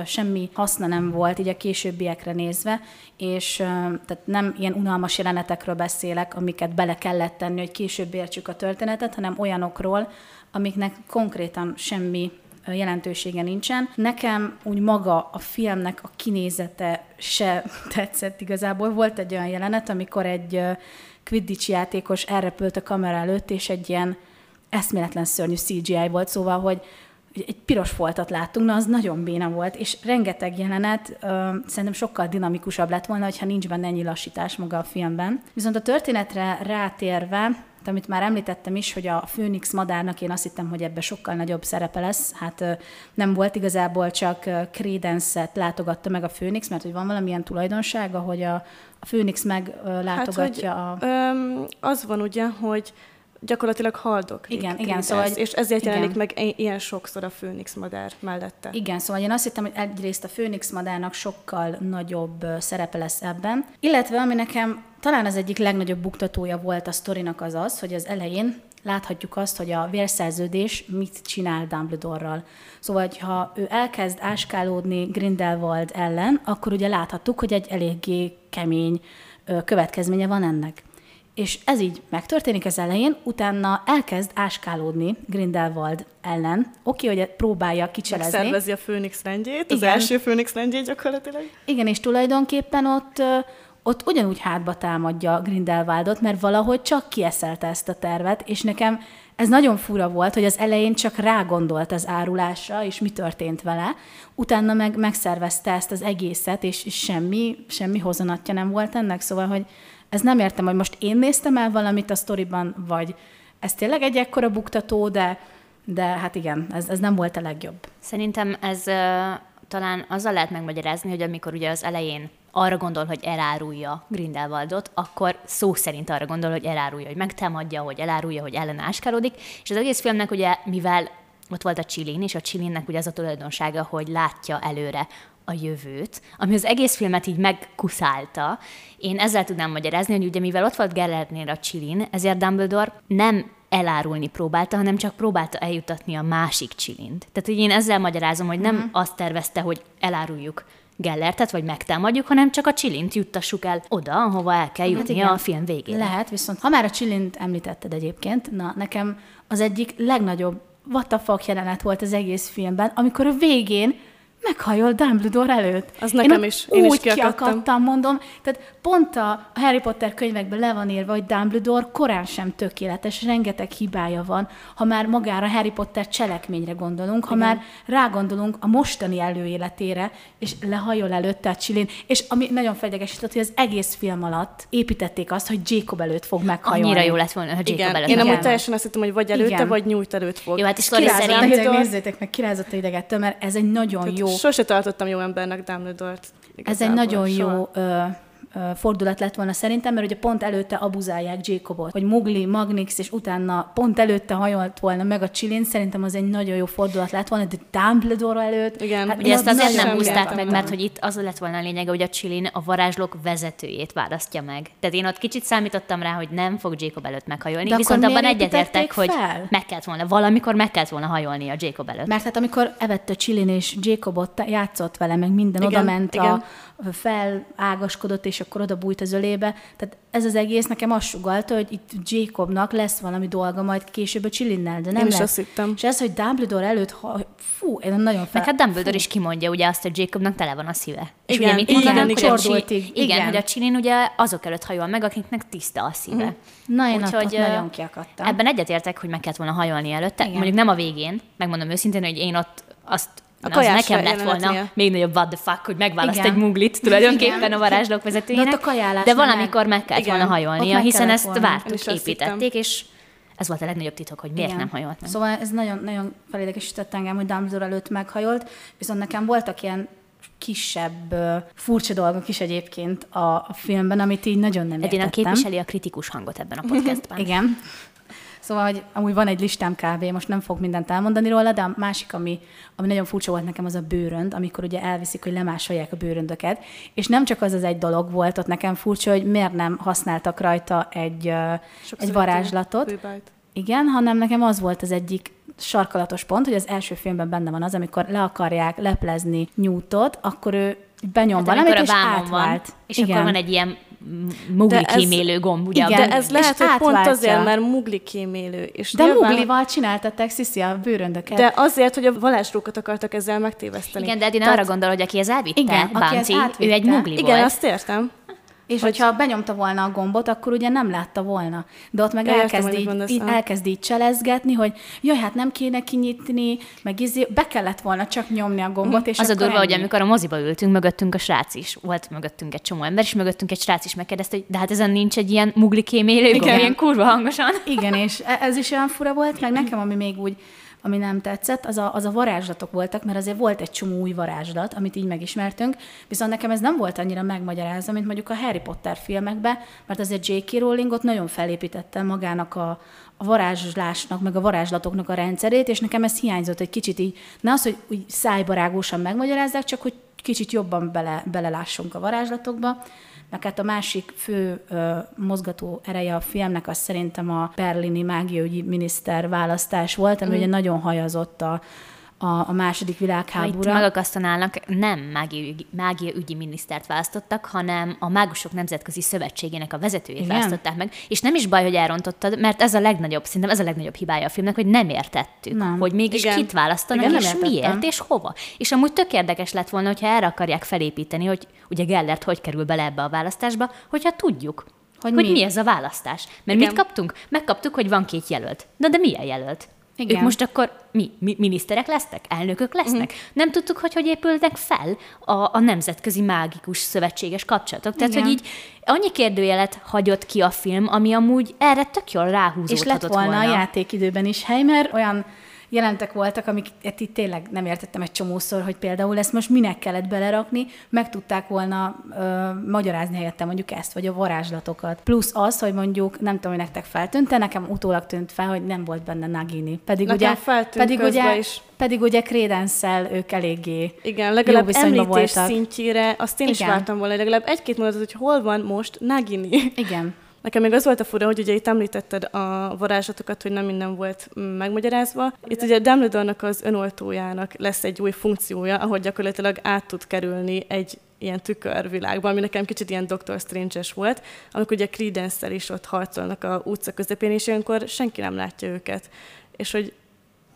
semmi haszna nem volt, így a későbbiekre nézve, és tehát nem ilyen unalmas jelenetekről beszélek, amiket bele kellett tenni, hogy később értsük a történetet, hanem olyanokról, amiknek konkrétan semmi jelentősége nincsen. Nekem úgy maga a filmnek a kinézete se tetszett igazából. Volt egy olyan jelenet, amikor egy Quidditch játékos elrepült a kamera előtt, és egy ilyen eszméletlen szörnyű CGI volt, szóval, hogy egy piros foltat láttunk, na az nagyon béna volt, és rengeteg jelenet ö, szerintem sokkal dinamikusabb lett volna, ha nincs benne ennyi lassítás maga a filmben. Viszont a történetre rátérve, amit már említettem is, hogy a Főnix madárnak én azt hittem, hogy ebbe sokkal nagyobb szerepe lesz. Hát nem volt igazából csak Credence-et látogatta meg a Főnix, mert hogy van valamilyen tulajdonsága, hogy a, a Főnix meglátogatja hát, hogy, a... Öm, az van ugye, hogy gyakorlatilag haldok. Igen, igen, szóval... És ezért igen. jelenik meg ilyen sokszor a főnix madár mellette. Igen, szóval én azt hittem, hogy egyrészt a főnix madárnak sokkal nagyobb szerepe lesz ebben, illetve ami nekem talán az egyik legnagyobb buktatója volt a sztorinak az az, hogy az elején láthatjuk azt, hogy a vérszerződés mit csinál Dumbledore-ral. Szóval, ha ő elkezd áskálódni Grindelwald ellen, akkor ugye láthattuk, hogy egy eléggé kemény következménye van ennek. És ez így megtörténik az elején, utána elkezd áskálódni Grindelwald ellen. Oké, okay, hogy próbálja kicselezni. Megszervezi a Főnix rendjét, az első Főnix rendjét gyakorlatilag. Igen, és tulajdonképpen ott ott ugyanúgy hátba támadja Grindelwaldot, mert valahogy csak kieszelte ezt a tervet, és nekem ez nagyon fura volt, hogy az elején csak rágondolt az árulásra, és mi történt vele, utána meg megszervezte ezt az egészet, és semmi, semmi hozonatja nem volt ennek, szóval, hogy ez nem értem, hogy most én néztem el valamit a sztoriban, vagy ez tényleg egy ekkora buktató, de, de hát igen, ez, ez nem volt a legjobb. Szerintem ez uh, talán azzal lehet megmagyarázni, hogy amikor ugye az elején arra gondol, hogy elárulja Grindelwaldot, akkor szó szerint arra gondol, hogy elárulja, hogy megtámadja, hogy elárulja, hogy ellen áskálódik, és az egész filmnek ugye, mivel ott volt a Csilin, és a Csilinnek ugye az a tulajdonsága, hogy látja előre a jövőt, ami az egész filmet így megkuszálta. Én ezzel tudnám magyarázni, hogy ugye mivel ott volt Gerardnél a Csilin, ezért Dumbledore nem elárulni próbálta, hanem csak próbálta eljutatni a másik Csilint. Tehát, hogy én ezzel magyarázom, hogy nem mm. azt tervezte, hogy eláruljuk Gellertet, vagy megtámadjuk, hanem csak a Csilint juttassuk el oda, ahova el kell hát jutnia hát a film végén. Lehet, viszont ha már a Csilint említetted egyébként, na nekem az egyik legnagyobb what the fuck jelenet volt az egész filmben, amikor a végén meghajol Dumbledore előtt. Az nekem én is, én is úgy kiakadtam. kiakadtam, mondom. Tehát pont a Harry Potter könyvekben le van írva, hogy Dumbledore korán sem tökéletes, rengeteg hibája van, ha már magára Harry Potter cselekményre gondolunk, ha Igen. már rágondolunk a mostani előéletére, és lehajol előtte a csilin, és ami nagyon felidegesített, hogy az egész film alatt építették azt, hogy Jacob előtt fog meghajolni. Annyira jó lett volna, ha Jacob Igen, előtt én amúgy teljesen azt hittem, hogy vagy előtte, Igen. vagy nyújt előtt fog. Jó, hát is Lori Kirázott, szerint... nézzétek, meg, kirázott a idegettől, mert ez egy nagyon jó Sose tartottam jó embernek Dumbledore-t. Ez egy nagyon soha. jó ö, fordulat lett volna szerintem, mert ugye pont előtte abuzálják Jacobot, hogy Mugli, Magnix, és utána pont előtte hajolt volna meg a Csilin, szerintem az egy nagyon jó fordulat lett volna, de Dumbledore előtt. Igen. hát Ugye ezt az azért nem húzták meg, mert hogy itt az lett volna a lényege, hogy a Chilin a varázslók vezetőjét választja meg. Tehát én ott kicsit számítottam rá, hogy nem fog Jacob előtt meghajolni, De viszont abban egyetértek, hogy meg kellett volna, valamikor meg kellett volna hajolni a Jacob előtt. Mert hát amikor evette Csilin és Jacobot, játszott vele, meg minden, Igen, oda ment, igen. a, felágaskodott, és akkor oda bújt az ölébe. Tehát ez az egész nekem azt sugalta, hogy itt Jacobnak lesz valami dolga majd később a Csilinnel, de nem Én is lesz. azt hittem. És ez, hogy Dumbledore előtt, ha, fú, én nagyon fel... Meg hát Dumbledore is kimondja ugye azt, hogy Jacobnak tele van a szíve. És Igen, ugye mit igen, mondanak, igen. hogy a igen, igen. hogy a Chilin ugye azok előtt hajol meg, akiknek tiszta a szíve. Na, én Úgyhogy, nagyon kiakadtam. Ebben egyetértek, hogy meg kellett volna hajolni előtte. Igen. Mondjuk nem a végén, megmondom őszintén, hogy én ott azt A az nekem lett volna jelenetnél. még nagyobb what the fuck, hogy megválaszt Igen. egy muglit tulajdonképpen Igen. a varázslók vezetőjének. De de valamikor meg kellett Igen. volna hajolnia, hiszen ezt volna. Vártuk, építették, és ez volt a legnagyobb titok, hogy miért Igen. nem hajolt meg. Szóval ez nagyon, nagyon felidegesített engem, hogy Dumbledore előtt meghajolt, viszont nekem voltak ilyen kisebb, furcsa dolgok is egyébként a, a filmben, amit így nagyon nem Edina értettem. képviseli a kritikus hangot ebben a podcastban. Igen. Szóval, hogy amúgy van egy listám kb. most nem fog mindent elmondani róla, de a másik, ami, ami nagyon furcsa volt nekem, az a bőrönd, amikor ugye elviszik, hogy lemásolják a bőröndöket. És nem csak az az egy dolog volt ott nekem furcsa, hogy miért nem használtak rajta egy, Sokszor egy varázslatot. Bőbájt. Igen, hanem nekem az volt az egyik sarkalatos pont, hogy az első filmben benne van az, amikor le akarják leplezni Newtot, akkor ő benyom Hát, valamit, és vámon van, átvált. és Igen. akkor van egy ilyen mugli De ez- kímélő gomb, ugye? Igen. De ez és lehet, hogy pont azért, mert mugli kímélő. És De nyilván- Muglival csináltatták Sziszi a bőröndöket. De azért, hogy a varázslókat akartak ezzel megtéveszteni. Igen, de Edina Tehát- arra gondol, hogy aki ez elvitte, Igen, Igen, aki ezt Bounty, ő egy átvitte. mugli Igen, volt. azt értem. És hogyha benyomta volna a gombot, akkor ugye nem látta volna. De ott meg értem, elkezd, így, mondasz, így, elkezd így cselezgetni, hogy jaj, hát nem kéne kinyitni, meg izé, be kellett volna csak nyomni a gombot, és Az a durva, hogy ennyi. amikor a moziba ültünk, mögöttünk a srác is. Volt mögöttünk egy csomó ember, és mögöttünk egy srác is megkérdezte, hogy de hát ezen nincs egy ilyen mugli kémélő gomb, Igen. ilyen kurva hangosan. Igen, és e- ez is olyan fura volt, meg nekem, ami még úgy, ami nem tetszett, az a, az a varázslatok voltak, mert azért volt egy csomó új varázslat, amit így megismertünk, viszont nekem ez nem volt annyira megmagyarázva, mint mondjuk a Harry Potter filmekbe, mert azért J.K. Rowling ott nagyon felépítette magának a, a varázslásnak, meg a varázslatoknak a rendszerét, és nekem ez hiányzott egy kicsit így, ne az, hogy úgy szájbarágósan megmagyarázzák, csak hogy kicsit jobban bele, belelássunk a varázslatokba. Meg hát a másik fő ö, mozgató ereje a filmnek az szerintem a berlini mágiaügyi miniszter választás volt, ami mm. ugye nagyon hajazott a, a, a második Ha itt megakasztanálnak, nem mágia, mágia ügyi minisztert választottak, hanem a Mágusok Nemzetközi Szövetségének a vezetőjét Igen? választották meg. És nem is baj, hogy elrontottad, mert ez a legnagyobb, szerintem ez a legnagyobb hibája a filmnek, hogy nem értettük, Nem. hogy mégis Igen. kit választanak, Igen, és értettem. miért, és hova. És amúgy tök érdekes lett volna, hogyha erre akarják felépíteni, hogy ugye Gellert hogy kerül bele ebbe a választásba, hogyha tudjuk, Hogy hogy, hogy mi. mi ez a választás. Mert Igen. mit kaptunk? Megkaptuk, hogy van két jelölt. Na de milyen jelölt? Igen. Ők most akkor mi, mi miniszterek lesznek? Elnökök lesznek? Mhm. Uh-huh. Nem tudtuk, hogy hogy épülnek fel a, a nemzetközi mágikus szövetséges kapcsolatok. Tehát, Igen. hogy így annyi kérdőjelet hagyott ki a film, ami amúgy erre tök jól ráhúzódhatott És lett volna, a játékidőben is hely, mert olyan jelentek voltak, amiket itt tényleg nem értettem egy csomószor, hogy például ezt most minek kellett belerakni, meg tudták volna ö, magyarázni helyette mondjuk ezt, vagy a varázslatokat. Plusz az, hogy mondjuk, nem tudom, hogy nektek feltűnt, nekem utólag tűnt fel, hogy nem volt benne Nagini. Pedig Nekem ugye, feltűnt pedig ugye, is. pedig ugye Credence-szel ők eléggé Igen, jó legalább viszonyban említés voltak. szintjére, azt én is Igen. vártam volna, legalább egy-két mondatot, hogy hol van most Nagini. Igen. Nekem még az volt a fura, hogy ugye itt említetted a varázslatokat, hogy nem minden volt megmagyarázva. Itt ugye Dumbledore-nak az önoltójának lesz egy új funkciója, ahol gyakorlatilag át tud kerülni egy ilyen tükörvilágba, ami nekem kicsit ilyen Doctor Strange-es volt, amikor ugye Credence-szel is ott harcolnak a utca közepén, és ilyenkor senki nem látja őket. És hogy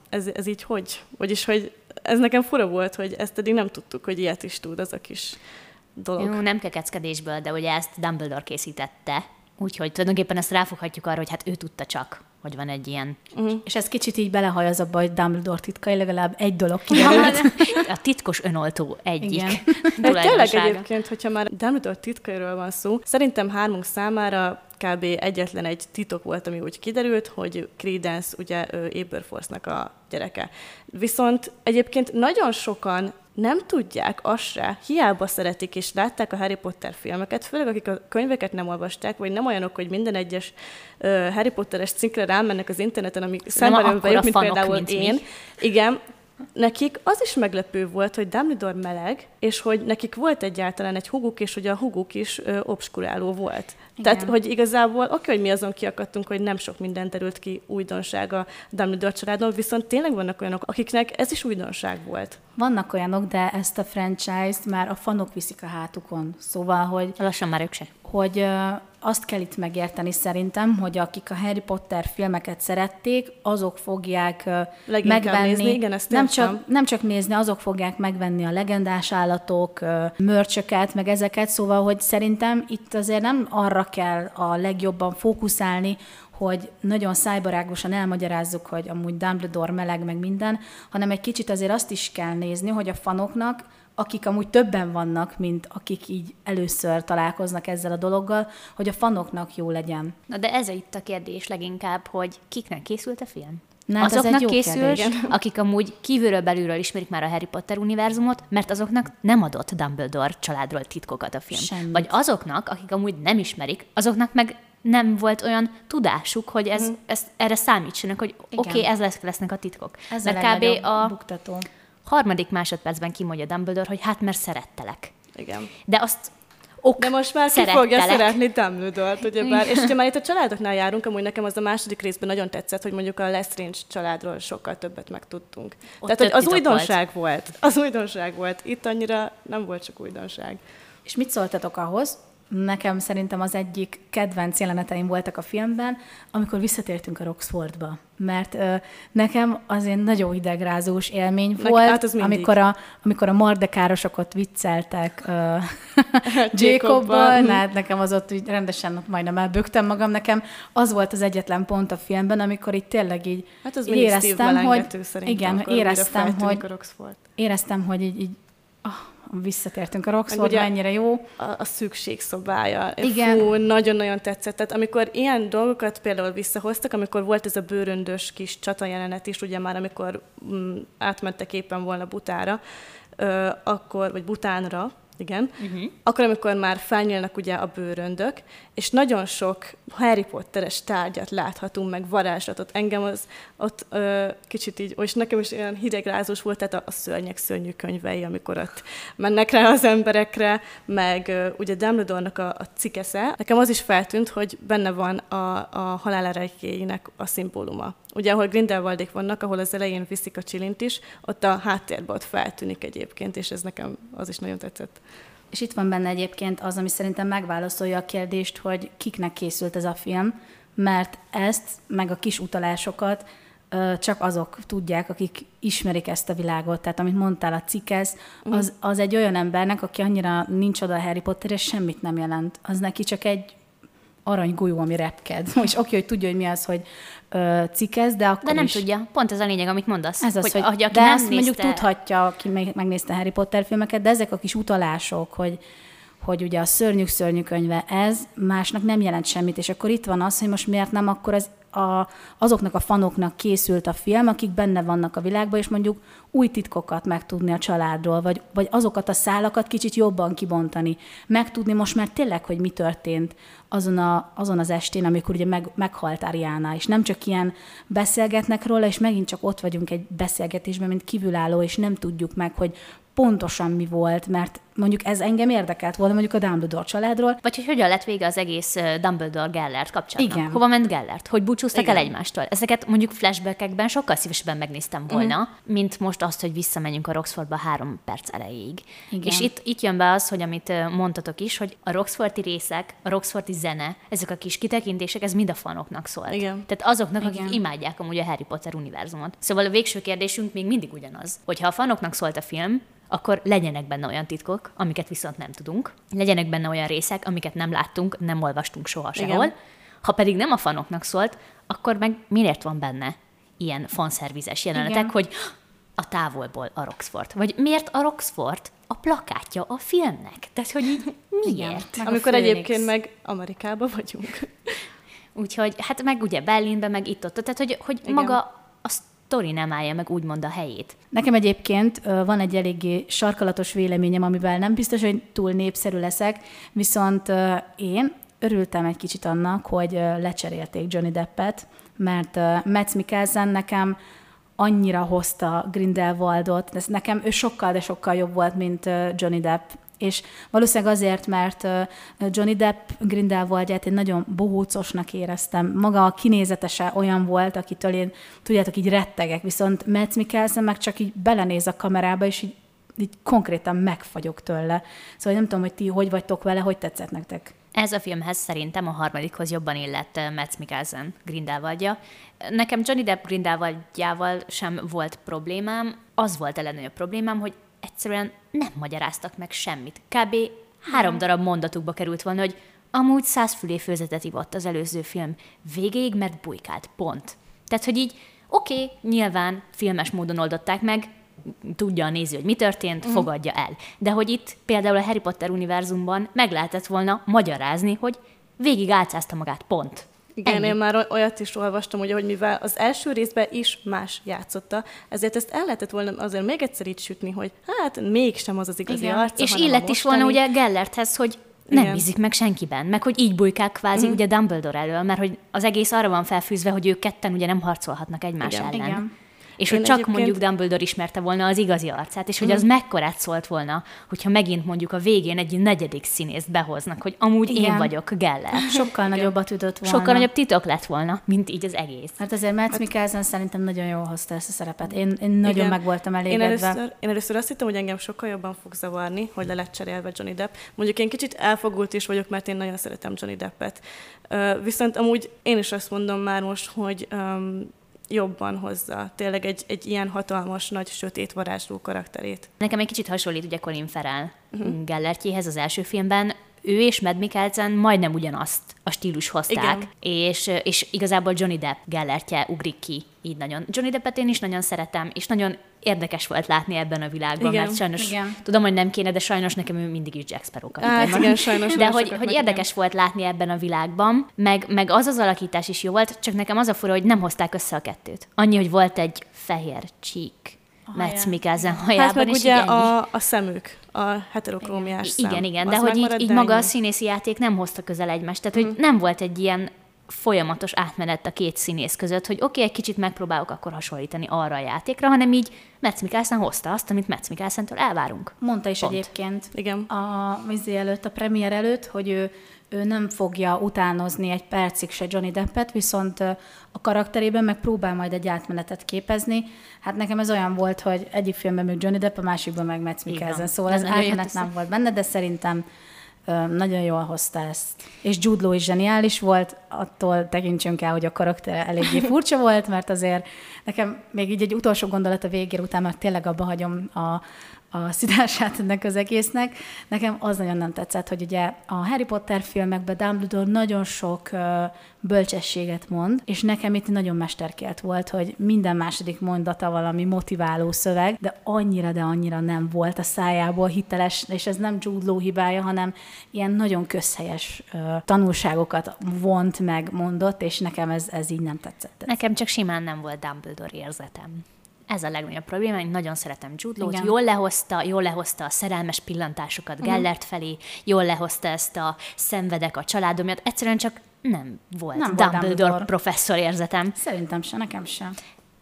ez, ez így hogy? Vagyis, hogy ez nekem fura volt, hogy ezt eddig nem tudtuk, hogy ilyet is tud az a kis dolog. Jó, nem kekeckedésből, de ugye ezt Dumbledore készítette, úgyhogy tulajdonképpen ezt ráfoghatjuk arra, hogy hát ő tudta csak, hogy van egy ilyen. Uh-huh. És ez kicsit így belehaj az abba, hogy Dumbledore titkai legalább egy dolog kiderült. a titkos önoltó egyik Igen. Tényleg egyébként, hogyha már Dumbledore titkairól van szó, szerintem hármunk számára kb. egyetlen egy titok volt, ami úgy kiderült, hogy Credence ugye Aberforce-nak a gyereke. Viszont egyébként nagyon sokan nem tudják azt se, hiába szeretik és látták a Harry Potter filmeket, főleg akik a könyveket nem olvasták, vagy nem olyanok, hogy minden egyes uh, Harry Potteres cikkre rámennek az interneten, amik szemben vagyok, mint például mint én. Mi. Igen, nekik az is meglepő volt, hogy Dumbledore meleg, és hogy nekik volt egyáltalán egy huguk, és hogy a huguk is ö, obskuráló volt. Igen. Tehát, hogy igazából oké, hogy mi azon kiakadtunk, hogy nem sok minden terült ki újdonság a Dumbledore családon, viszont tényleg vannak olyanok, akiknek ez is újdonság volt. Vannak olyanok, de ezt a franchise-t már a fanok viszik a hátukon. Szóval, hogy... Lassan már ők se. Hogy azt kell itt megérteni szerintem, hogy akik a Harry Potter filmeket szerették, azok fogják Leginkább megvenni. Nézni, igen, ezt nem csak, nem csak nézni, azok fogják megvenni a legendás állatok, mörcsöket, meg ezeket, szóval, hogy szerintem itt azért nem arra kell a legjobban fókuszálni, hogy nagyon szájbarágosan elmagyarázzuk, hogy amúgy Dumbledore meleg, meg minden, hanem egy kicsit azért azt is kell nézni, hogy a fanoknak akik amúgy többen vannak, mint akik így először találkoznak ezzel a dologgal, hogy a fanoknak jó legyen. Na de ez itt a kérdés leginkább, hogy kiknek készült a film? Na, hát azoknak készült, akik amúgy kívülről belülről ismerik már a Harry Potter univerzumot, mert azoknak nem adott Dumbledore családról titkokat a film. Semmit. Vagy azoknak, akik amúgy nem ismerik, azoknak meg nem volt olyan tudásuk, hogy ez, mm. ez erre számítsanak, hogy oké, okay, ez lesz, lesznek a titkok. Ez mert a kb. a buktató harmadik másodpercben kimondja Dumbledore, hogy hát mert szerettelek. Igen. De azt ok, De most már ki fogja szeretni Dumbledore-t, ugyebár. És hogyha már itt a családoknál járunk, amúgy nekem az a második részben nagyon tetszett, hogy mondjuk a Lestrange családról sokkal többet megtudtunk. Ott Tehát, hogy az újdonság volt. volt. Az újdonság volt. Itt annyira nem volt csak újdonság. És mit szóltatok ahhoz, nekem szerintem az egyik kedvenc jeleneteim voltak a filmben, amikor visszatértünk a Roxfordba. Mert ö, nekem azért nagyon hidegrázós élmény Nek, volt, hát amikor, a, amikor a mardekárosokat vicceltek uh, Jacobbal, hát nekem az ott úgy rendesen ott majdnem elbögtem magam. Nekem az volt az egyetlen pont a filmben, amikor itt tényleg így hát az éreztem, hogy igen, éreztem, hogy éreztem, hogy így, így oh, visszatértünk a Roxford, mennyire jó. A, a szükségszobája. Igen. Fú, nagyon-nagyon tetszett. Tehát amikor ilyen dolgokat például visszahoztak, amikor volt ez a bőröndös kis jelenet is, ugye már amikor mm, átmentek éppen volna Butára, ö, akkor, vagy Butánra, igen. Uh-huh. Akkor, amikor már felnyílnak ugye a bőröndök, és nagyon sok Harry Potteres tárgyat láthatunk, meg varázslatot. Engem az ott ö, kicsit így, és nekem is olyan hidegrázós volt, tehát a, a szörnyek szörnyű könyvei, amikor ott mennek rá az emberekre, meg ö, ugye Dumbledore-nak a, a cikesze. Nekem az is feltűnt, hogy benne van a, a halálerekjéinek a szimbóluma. Ugye, ahol Grindelwaldék vannak, ahol az elején viszik a csilint is, ott a háttérben ott feltűnik egyébként, és ez nekem az is nagyon tetszett. És itt van benne egyébként az, ami szerintem megválaszolja a kérdést, hogy kiknek készült ez a film, mert ezt, meg a kis utalásokat csak azok tudják, akik ismerik ezt a világot. Tehát amit mondtál, a cikez, az, az egy olyan embernek, aki annyira nincs oda a Harry Potter, és semmit nem jelent. Az neki csak egy aranygolyó, ami repked. És oké, hogy tudja, hogy mi az, hogy ö, cikez, de akkor De nem is... tudja. Pont ez a lényeg, amit mondasz. Ez az, hogy, hogy, de nem ezt nézte... mondjuk tudhatja, aki megnézte Harry Potter filmeket, de ezek a kis utalások, hogy, hogy ugye a szörnyük szörnyű könyve ez másnak nem jelent semmit, és akkor itt van az, hogy most miért nem akkor az a, azoknak a fanoknak készült a film, akik benne vannak a világban, és mondjuk új titkokat megtudni a családról, vagy, vagy azokat a szálakat kicsit jobban kibontani. Megtudni most már tényleg, hogy mi történt azon, a, azon az estén, amikor ugye meg, meghalt Ariana, és nem csak ilyen beszélgetnek róla, és megint csak ott vagyunk egy beszélgetésben, mint kívülálló, és nem tudjuk meg, hogy pontosan mi volt, mert mondjuk ez engem érdekelt volna mondjuk a Dumbledore családról. Vagy hogy hogyan lett vége az egész Dumbledore-Gellert kapcsolatnak. Igen. Hova ment Gellert? Hogy búcsúztak Igen. el egymástól? Ezeket mondjuk flashbackekben sokkal szívesebben megnéztem volna, uh-huh. mint most azt, hogy visszamenjünk a Roxfordba három perc erejéig. Igen. És itt, itt jön be az, hogy amit mondtatok is, hogy a Roxforti részek, a Roxforti zene, ezek a kis kitekintések, ez mind a fanoknak szólt. Igen. Tehát azoknak, Igen. akik imádják amúgy a Harry Potter univerzumot. Szóval a végső kérdésünk még mindig ugyanaz, hogyha a fanoknak szólt a film, akkor legyenek benne olyan titkok, amiket viszont nem tudunk. Legyenek benne olyan részek, amiket nem láttunk, nem olvastunk soha Igen. sehol. Ha pedig nem a fanoknak szólt, akkor meg miért van benne ilyen fanszervizes jelenetek, Igen. hogy a távolból a Roxford. Vagy miért a Roxford a plakátja a filmnek? Tehát, hogy így miért? A Amikor egyébként meg Amerikában vagyunk. Úgyhogy, hát meg ugye Berlinben, meg itt ott, tehát hogy, hogy Igen. maga a sztori nem állja meg úgymond a helyét. Nekem egyébként van egy eléggé sarkalatos véleményem, amivel nem biztos, hogy túl népszerű leszek, viszont én örültem egy kicsit annak, hogy lecserélték Johnny Deppet, mert Mads Mikkelsen nekem annyira hozta Grindelwaldot, de nekem ő sokkal, de sokkal jobb volt, mint Johnny Depp. És valószínűleg azért, mert Johnny Depp Grindelwaldját én nagyon bohócosnak éreztem. Maga a kinézetese olyan volt, akitől én, tudjátok, így rettegek, viszont Mads Mikkelsen meg csak így belenéz a kamerába, és így, így konkrétan megfagyok tőle. Szóval nem tudom, hogy ti hogy vagytok vele, hogy tetszett nektek? Ez a filmhez szerintem a harmadikhoz jobban illett Mads Mikkelsen Grindelwaldja. Nekem Johnny Depp Grindelwaldjával sem volt problémám. Az volt a legnagyobb problémám, hogy egyszerűen nem magyaráztak meg semmit. Kb. három darab mondatukba került volna, hogy amúgy százfülé főzetet ivott az előző film végéig, mert bujkált. Pont. Tehát, hogy így, oké, okay, nyilván filmes módon oldották meg, tudja a néző, hogy mi történt, mm. fogadja el. De hogy itt például a Harry Potter univerzumban meg lehetett volna magyarázni, hogy végig álcázta magát, pont. Igen, Ennyi. én már olyat is olvastam, ugye, hogy mivel az első részben is más játszotta, ezért ezt el lehetett volna azért még egyszer így sütni, hogy hát mégsem az az igazi Igen. arca, És illett is volna ugye Gellerthez, hogy nem Igen. bízik meg senkiben, meg hogy így bujkál kvázi mm. ugye Dumbledore elől, mert hogy az egész arra van felfűzve, hogy ők ketten ugye nem harcolhatnak egymás Igen. ellen. Igen. És Én hogy csak egyébként- mondjuk Dumbledore ismerte volna az igazi arcát, és hogy az mekkorát szólt volna, hogyha megint mondjuk a végén egy negyedik színészt behoznak, hogy amúgy én Igen. vagyok Geller. Sokkal nagyobbat ütött volna. Sokkal nagyobb titok lett volna, mint így az egész. Hát azért Mads Mikkelsen szerintem nagyon jól hozta ezt a szerepet. Én, én nagyon Igen. meg voltam Én elégedve. először, én először azt hittem, hogy engem sokkal jobban fog zavarni, hogy le lett cserélve Johnny Depp. Mondjuk én kicsit elfogult is vagyok, mert én nagyon szeretem Johnny Deppet. Viszont amúgy én is azt mondom már most, hogy um, jobban hozza tényleg egy, egy ilyen hatalmas, nagy, sötét, varázsló karakterét. Nekem egy kicsit hasonlít ugye Colin Farrell uh-huh. Gellertjéhez az első filmben. Ő és Mad Mikkelsen majdnem ugyanazt a stílus hozták, Igen. és, és igazából Johnny Depp Gellertje ugrik ki így nagyon. Johnny Deppet én is nagyon szeretem, és nagyon érdekes volt látni ebben a világban, Igen, mert sajnos igen. tudom, hogy nem kéne, de sajnos nekem ő mindig is Jack Sparrow kapitány Hát igen, sajnos De hogy, hogy érdekes volt látni ebben a világban, meg, meg az az alakítás is jó volt, csak nekem az a fura, hogy nem hozták össze a kettőt. Annyi, hogy volt egy fehér csík Mads. Mikkelsen hajában, Hát meg ugye ennyi. a, a szemük, a heterokrómiás szám. Igen, igen, de hogy így, így maga a színészi játék nem hozta közel egymást, tehát hogy nem volt egy ilyen folyamatos átmenet a két színész között, hogy oké, okay, egy kicsit megpróbálok akkor hasonlítani arra a játékra, hanem így Metz Mikkelsen hozta azt, amit Metz Mikkelsentől elvárunk. Mondta is Pont. egyébként Igen. a vizé előtt, a premier előtt, hogy ő, ő nem fogja utánozni egy percig se Johnny Deppet, viszont a karakterében meg próbál majd egy átmenetet képezni. Hát nekem ez olyan volt, hogy egyik filmben még Johnny Depp, a másikban meg Így Mikkelsen, szóval Ez átmenet nem volt benne, de szerintem nagyon jól hozta ezt. És Jude Law is zseniális volt, attól tekintsünk el, hogy a karakter eléggé furcsa volt, mert azért nekem még így egy utolsó gondolat a végére után, mert tényleg abba hagyom a, a szidását ennek az egésznek. Nekem az nagyon nem tetszett, hogy ugye a Harry Potter filmekben Dumbledore nagyon sok bölcsességet mond, és nekem itt nagyon mesterkélt volt, hogy minden második mondata valami motiváló szöveg, de annyira, de annyira nem volt a szájából hiteles, és ez nem Jude Law hibája, hanem ilyen nagyon közhelyes tanulságokat vont meg, mondott, és nekem ez, ez így nem tetszett. Nekem csak simán nem volt Dumbledore érzetem. Ez a legnagyobb probléma, én nagyon szeretem Jude Law-t, Igen. jól lehozta, jól lehozta a szerelmes pillantásokat Gellert felé, jól lehozta ezt a szenvedek a családom miatt, egyszerűen csak nem volt Nem Dumbledore, Dumbledore. professzor érzetem. Szerintem se, nekem sem.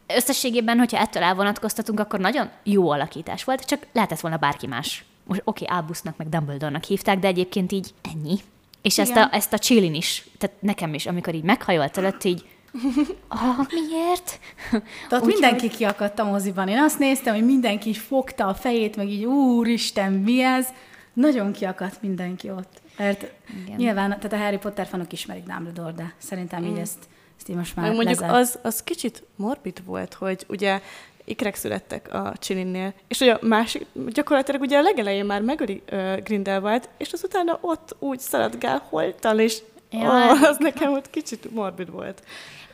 Összességében, hogyha ettől elvonatkoztatunk, akkor nagyon jó alakítás volt, csak lehetett volna bárki más. most oké, okay, Albusnak meg Dumbledore-nak hívták, de egyébként így ennyi. És ezt a, ezt a chillin is, tehát nekem is, amikor így meghajolt előtt, így miért? Tehát Úgy, mindenki hogy... kiakadt a moziban. Én azt néztem, hogy mindenki is fogta a fejét, meg így, úristen, mi ez? Nagyon kiakadt mindenki ott. Mert Igen. nyilván, tehát a Harry Potter fanok ismerik Dumbledore, de szerintem mm. így ezt, ezt így most már Mondjuk az, az kicsit morbid volt, hogy ugye ikrek születtek a Csilinnél, és ugye a másik, gyakorlatilag ugye a legelején már megöli uh, Grindelwald, és az utána ott úgy szaladgál holtan, és ja, oh, az nekem ott kicsit morbid volt.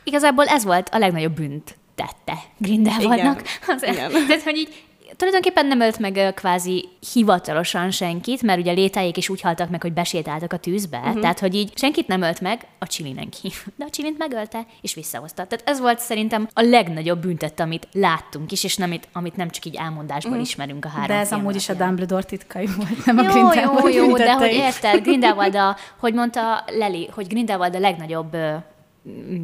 Igazából ez volt a legnagyobb bűnt tette Grindelwaldnak. Igen. Az, Igen. Tehát, hogy így tulajdonképpen nem ölt meg kvázi hivatalosan senkit, mert ugye létájék is úgy haltak meg, hogy besétáltak a tűzbe, uh-huh. tehát hogy így senkit nem ölt meg, a csilinen kívül. De a csilint megölte, és visszahozta. Tehát ez volt szerintem a legnagyobb büntet, amit láttunk is, és nem, amit nem csak így elmondásból uh-huh. ismerünk a három De ez amúgy is a Dumbledore titkai volt, nem jó, a Grindelwald Jó, jó, de hogy érted, Grindelwald a, hogy mondta Leli, hogy Grindelwald a legnagyobb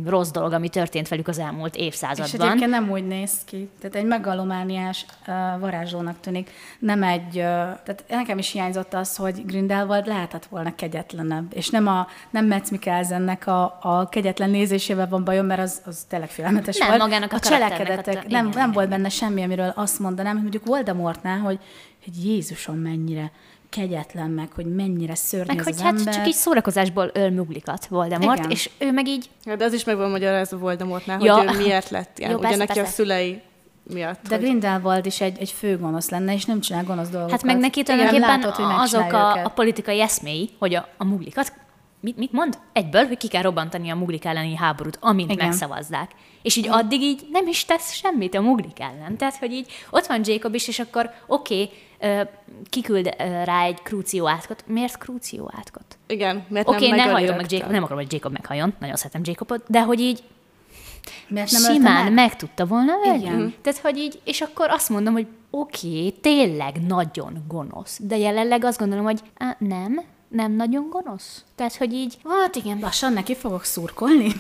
rossz dolog, ami történt velük az elmúlt évszázadban. És egyébként nem úgy néz ki. Tehát egy megalomániás uh, varázslónak tűnik. Nem egy, uh, tehát nekem is hiányzott az, hogy Grindelwald lehetett volna kegyetlenebb. És nem a nem Metz Mikkelsennek a, a kegyetlen nézésével van bajom, mert az, az tényleg félelmetes nem, volt. magának a, a cselekedetek. A, nem, igen, nem igen. volt benne semmi, amiről azt mondanám, hogy mondjuk Voldemortnál, hogy, hogy Jézusom mennyire kegyetlen, meg hogy mennyire szörnyű meg, az hogy az hát ember. csak így szórakozásból öl muglikat Voldemort, Igen. és ő meg így... Ja, de az is meg van magyarázva Voldemortnál, ja. hogy ő miért lett ilyen. Jó, Ugye neki a szülei miatt. De hogy... Grindelwald is egy, egy fő gonosz lenne, és nem csinál gonosz dolgokat. Hát meg neki tulajdonképpen azok a, a politikai eszméi, hogy a, a muglikat mit, mit mond? Egyből, hogy ki kell robbantani a muglik elleni háborút, amint Igen. megszavazzák. És így addig így nem is tesz semmit a muglik ellen. Tehát, hogy így ott van Jacob is, és akkor oké, okay, kiküld rá egy krúció átkot. Miért krúció átkot? Igen, mert Oké, okay, ne halljon meg Jacob, nem akarom, hogy Jacob meghalljon, nagyon szeretem Jacobot, de hogy így mert nem simán meg? meg tudta volna ölni. Igen. Tehát, hogy így, és akkor azt mondom, hogy oké, okay, tényleg nagyon gonosz, de jelenleg azt gondolom, hogy á, nem, nem nagyon gonosz. Tehát, hogy így, hát igen, lassan neki fogok szurkolni.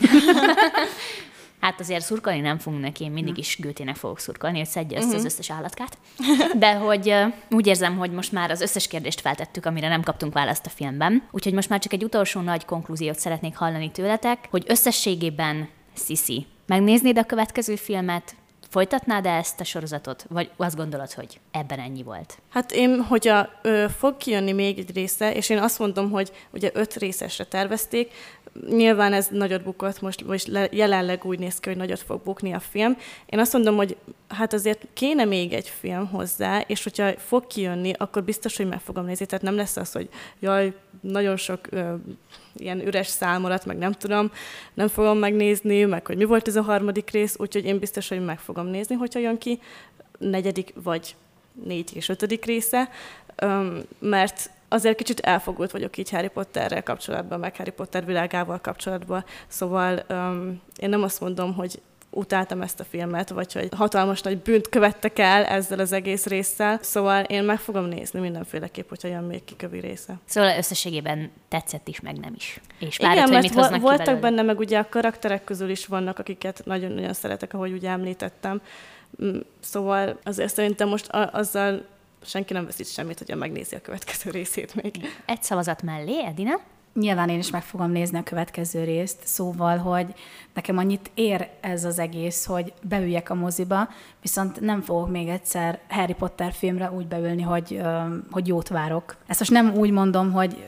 Hát azért szurkolni nem fogunk neki, én mindig is Gőtének fogok szurkolni, hogy szedje össze uh-huh. az összes állatkát. De hogy úgy érzem, hogy most már az összes kérdést feltettük, amire nem kaptunk választ a filmben. Úgyhogy most már csak egy utolsó nagy konklúziót szeretnék hallani tőletek, hogy összességében Sisi, megnéznéd a következő filmet, Folytatnád-e ezt a sorozatot, vagy azt gondolod, hogy ebben ennyi volt? Hát én, hogyha ö, fog kijönni még egy része, és én azt mondom, hogy ugye öt részesre tervezték, nyilván ez nagyot bukott, most, most jelenleg úgy néz ki, hogy nagyot fog bukni a film. Én azt mondom, hogy hát azért kéne még egy film hozzá, és hogyha fog kijönni, akkor biztos, hogy meg fogom nézni. Tehát nem lesz az, hogy jaj, nagyon sok ö, ilyen üres számolat, meg nem tudom, nem fogom megnézni, meg hogy mi volt ez a harmadik rész, úgyhogy én biztos, hogy meg fogom nézni, hogyha jön ki negyedik vagy négy és ötödik része, mert azért kicsit elfogult vagyok így Harry Potterrel kapcsolatban, meg Harry Potter világával kapcsolatban, szóval öm, én nem azt mondom, hogy utáltam ezt a filmet, vagy hogy hatalmas nagy bűnt követtek el ezzel az egész résszel. Szóval én meg fogom nézni mindenféleképp, hogyha jön még kikövi része. Szóval összességében tetszett is, meg nem is. És Igen, hogy mit hoznak voltak ki benne, meg ugye a karakterek közül is vannak, akiket nagyon-nagyon szeretek, ahogy ugye említettem. Mm, szóval azért szerintem most azzal senki nem veszít semmit, hogyha megnézi a következő részét még. Egy szavazat mellé, Edina? Nyilván én is meg fogom nézni a következő részt, szóval, hogy nekem annyit ér ez az egész, hogy beüljek a moziba, viszont nem fogok még egyszer Harry Potter filmre úgy beülni, hogy, hogy jót várok. Ezt most nem úgy mondom, hogy,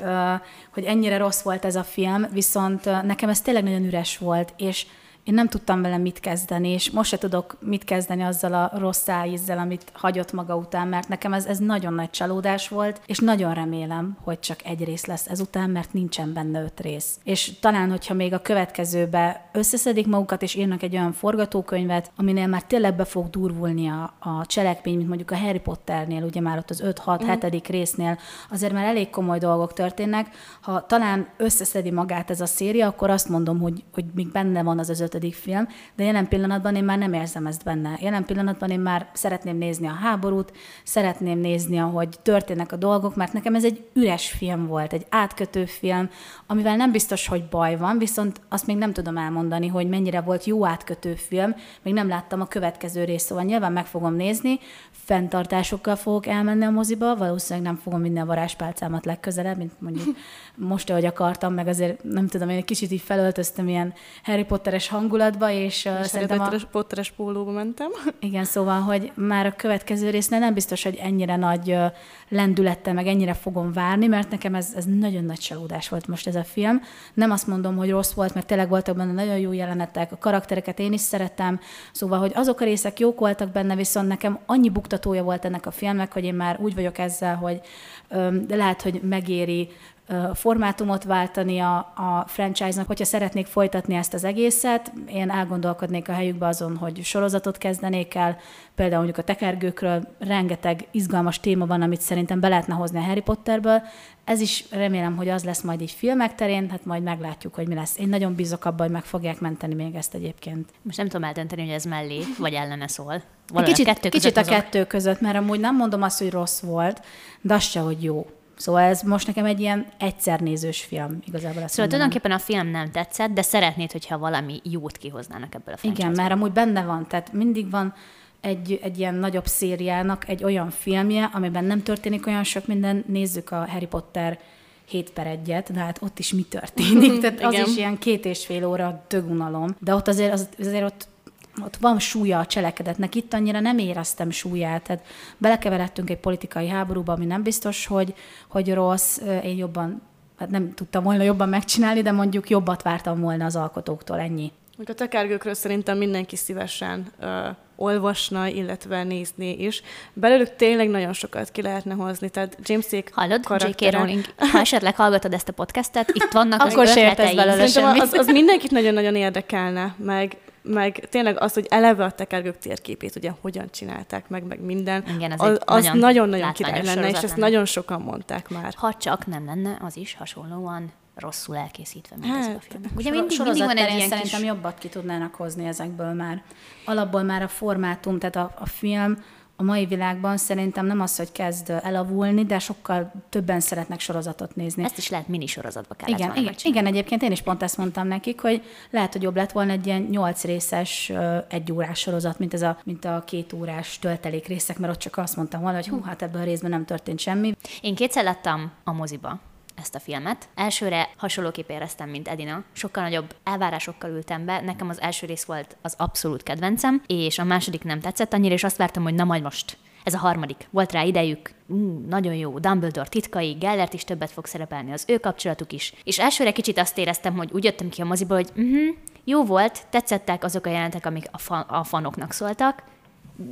hogy ennyire rossz volt ez a film, viszont nekem ez tényleg nagyon üres volt, és én nem tudtam vele mit kezdeni, és most se tudok mit kezdeni azzal a rossz ízzel, amit hagyott maga után, mert nekem ez, ez nagyon nagy csalódás volt, és nagyon remélem, hogy csak egy rész lesz ezután, mert nincsen benne öt rész. És talán, hogyha még a következőbe összeszedik magukat, és írnak egy olyan forgatókönyvet, aminél már tényleg be fog durvulni a, a cselekmény, mint mondjuk a Harry Potternél, ugye már ott az 5-6-7. Mm. résznél, azért már elég komoly dolgok történnek. Ha talán összeszedi magát ez a széria, akkor azt mondom, hogy, hogy még benne van az az ötödik ötödik film, de jelen pillanatban én már nem érzem ezt benne. Jelen pillanatban én már szeretném nézni a háborút, szeretném nézni, ahogy történnek a dolgok, mert nekem ez egy üres film volt, egy átkötő film, amivel nem biztos, hogy baj van, viszont azt még nem tudom elmondani, hogy mennyire volt jó átkötő film, még nem láttam a következő részt, szóval nyilván meg fogom nézni, fenntartásokkal fogok elmenni a moziba, valószínűleg nem fogom minden varázspálcámat legközelebb, mint mondjuk most, ahogy akartam, meg azért nem tudom, én egy kicsit így felöltöztem ilyen Harry Potteres hangulatba, és, és szerintem Harry a... Potteres pólóba mentem. Igen, szóval, hogy már a következő résznél nem biztos, hogy ennyire nagy lendülettel, meg ennyire fogom várni, mert nekem ez, ez nagyon nagy csalódás volt most ez a film. Nem azt mondom, hogy rossz volt, mert tényleg voltak benne nagyon jó jelenetek, a karaktereket én is szerettem, szóval, hogy azok a részek jók voltak benne, viszont nekem annyi buktatója volt ennek a filmnek, hogy én már úgy vagyok ezzel, hogy de lehet, hogy megéri formátumot váltani a, a franchise-nak, hogyha szeretnék folytatni ezt az egészet, én elgondolkodnék a helyükbe azon, hogy sorozatot kezdenék el, például mondjuk a tekergőkről rengeteg izgalmas téma van, amit szerintem be lehetne hozni a Harry Potterből. Ez is remélem, hogy az lesz majd így filmek terén, hát majd meglátjuk, hogy mi lesz. Én nagyon bízok abban, hogy meg fogják menteni még ezt egyébként. Most nem tudom eldönteni, hogy ez mellé vagy ellene szól. kicsit, a kettő kicsit a kettő között, mert amúgy nem mondom azt, hogy rossz volt, de az se, hogy jó. Szóval ez most nekem egy ilyen egyszernézős film igazából. Szóval tulajdonképpen a film nem tetszett, de szeretnéd, hogyha valami jót kihoznának ebből a filmből. Igen, mert amúgy benne van, tehát mindig van egy, egy ilyen nagyobb szériának egy olyan filmje, amiben nem történik olyan sok minden, nézzük a Harry Potter 7 per 1 de hát ott is mi történik, tehát az is ilyen két és fél óra dögunalom, de ott azért, az, azért ott ott van súlya a cselekedetnek, itt annyira nem éreztem súlyát, tehát belekeveredtünk egy politikai háborúba, ami nem biztos, hogy, hogy rossz, én jobban, hát nem tudtam volna jobban megcsinálni, de mondjuk jobbat vártam volna az alkotóktól, ennyi. A tekergőkről szerintem mindenki szívesen uh, olvasna, illetve nézni is. Belőlük tényleg nagyon sokat ki lehetne hozni, tehát Jamesék Hallod, karaktere... J.K. Rowling, ha esetleg hallgatod ezt a podcastet, itt vannak Akkor az ötleteim. belőle Az, az mindenkit nagyon-nagyon érdekelne, meg meg tényleg az, hogy eleve a tekergők térképét ugye hogyan csinálták meg, meg minden, Igen, az, az nagyon-nagyon király lenne, és ezt lenne. nagyon sokan mondták már. Ha csak nem lenne az is hasonlóan rosszul elkészítve, mint hát, ez a film. Ugye mindig, mindig van egy ilyen szerintem kis... jobbat ki tudnának hozni ezekből már. Alapból már a formátum, tehát a, a film a mai világban szerintem nem az, hogy kezd elavulni, de sokkal többen szeretnek sorozatot nézni. Ezt is lehet mini sorozatba kellett igen, igen, igen, egyébként én is pont ezt mondtam nekik, hogy lehet, hogy jobb lett volna egy ilyen nyolc részes, egy órás sorozat, mint, ez a, mint a két órás töltelék részek, mert ott csak azt mondtam volna, hogy hú, hát ebben a részben nem történt semmi. Én kétszer láttam a moziba, ezt a filmet. Elsőre hasonlóképp éreztem, mint Edina. Sokkal nagyobb elvárásokkal ültem be. Nekem az első rész volt az abszolút kedvencem, és a második nem tetszett annyira, és azt vártam, hogy na majd most ez a harmadik. Volt rá idejük, mm, nagyon jó, Dumbledore titkai, Gellert is többet fog szerepelni, az ő kapcsolatuk is. És elsőre kicsit azt éreztem, hogy úgy jöttem ki a moziba, hogy uh-huh, jó volt, tetszettek azok a jelentek, amik a, fa- a fanoknak szóltak,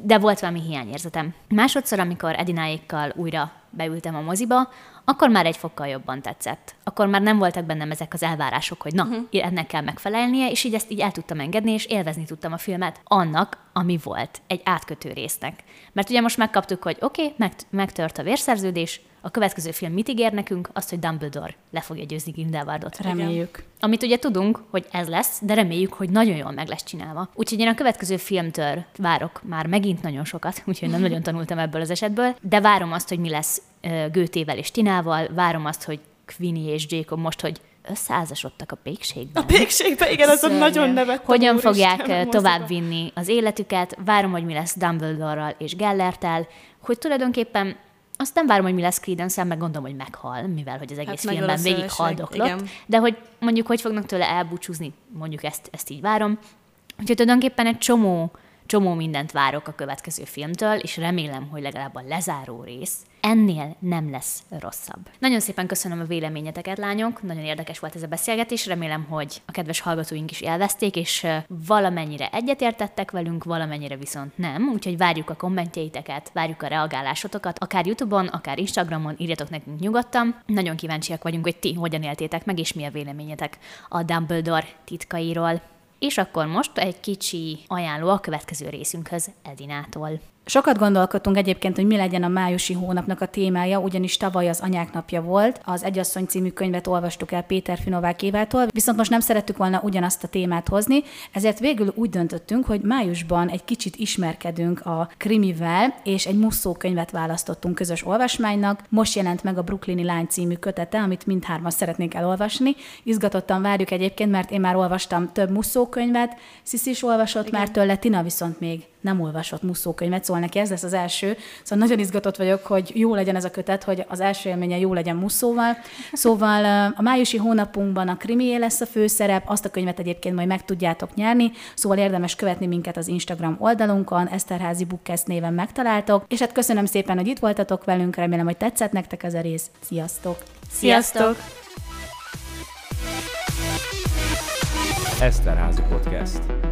de volt valami hiányérzetem. Másodszor, amikor Edináékkal újra beültem a moziba, akkor már egy fokkal jobban tetszett. Akkor már nem voltak bennem ezek az elvárások, hogy na, uh-huh. ennek kell megfelelnie, és így ezt így el tudtam engedni, és élvezni tudtam a filmet annak, ami volt, egy átkötő résznek. Mert ugye most megkaptuk, hogy oké, okay, meg, megtört a vérszerződés, a következő film mit ígér nekünk? Azt, hogy Dumbledore le fogja győzni Grindelwaldot. Reméljük. Amit ugye tudunk, hogy ez lesz, de reméljük, hogy nagyon jól meg lesz csinálva. Úgyhogy én a következő filmtől várok már megint nagyon sokat, úgyhogy nem nagyon tanultam ebből az esetből, de várom azt, hogy mi lesz Gőtével és Tinával, várom azt, hogy Queenie és Jacob most, hogy összeházasodtak a pékségben. A pékségben, igen, azon Szörnyű. nagyon nevettem. Hogyan úr fogják továbbvinni az életüket, várom, hogy mi lesz Dumbledore-ral és Gellertel, hogy tulajdonképpen azt nem várom, hogy mi lesz Creedence, meg gondolom, hogy meghal, mivel hogy az egész hát filmben végig haldoklott, de hogy mondjuk hogy fognak tőle elbúcsúzni, mondjuk ezt, ezt így várom. Úgyhogy tulajdonképpen egy csomó csomó mindent várok a következő filmtől, és remélem, hogy legalább a lezáró rész ennél nem lesz rosszabb. Nagyon szépen köszönöm a véleményeteket, lányok, nagyon érdekes volt ez a beszélgetés, remélem, hogy a kedves hallgatóink is élvezték, és valamennyire egyetértettek velünk, valamennyire viszont nem, úgyhogy várjuk a kommentjeiteket, várjuk a reagálásotokat, akár YouTube-on, akár Instagramon, írjatok nekünk nyugodtan. Nagyon kíváncsiak vagyunk, hogy ti hogyan éltétek meg, és mi a véleményetek a Dumbledore titkairól. És akkor most egy kicsi ajánló a következő részünkhöz Edinától. Sokat gondolkodtunk egyébként, hogy mi legyen a májusi hónapnak a témája, ugyanis tavaly az anyák napja volt. Az Egyasszony című könyvet olvastuk el Péter Finovák Évától, viszont most nem szerettük volna ugyanazt a témát hozni, ezért végül úgy döntöttünk, hogy májusban egy kicsit ismerkedünk a krimivel, és egy muszó könyvet választottunk közös olvasmánynak. Most jelent meg a Brooklyni Lány című kötete, amit mindhárman szeretnénk elolvasni. Izgatottan várjuk egyébként, mert én már olvastam több muszó könyvet, Sziszi is olvasott Igen. már tőle, Tina viszont még nem olvasott muszókönyvet, szóval neki ez lesz az első. Szóval nagyon izgatott vagyok, hogy jó legyen ez a kötet, hogy az első élménye jó legyen muszóval. Szóval a májusi hónapunkban a krimié lesz a főszerep, azt a könyvet egyébként majd meg tudjátok nyerni, szóval érdemes követni minket az Instagram oldalunkon, Eszterházi Bookcast néven megtaláltok, és hát köszönöm szépen, hogy itt voltatok velünk, remélem, hogy tetszett nektek ez a rész. Sziasztok! Sziasztok! Eszterházi Podcast.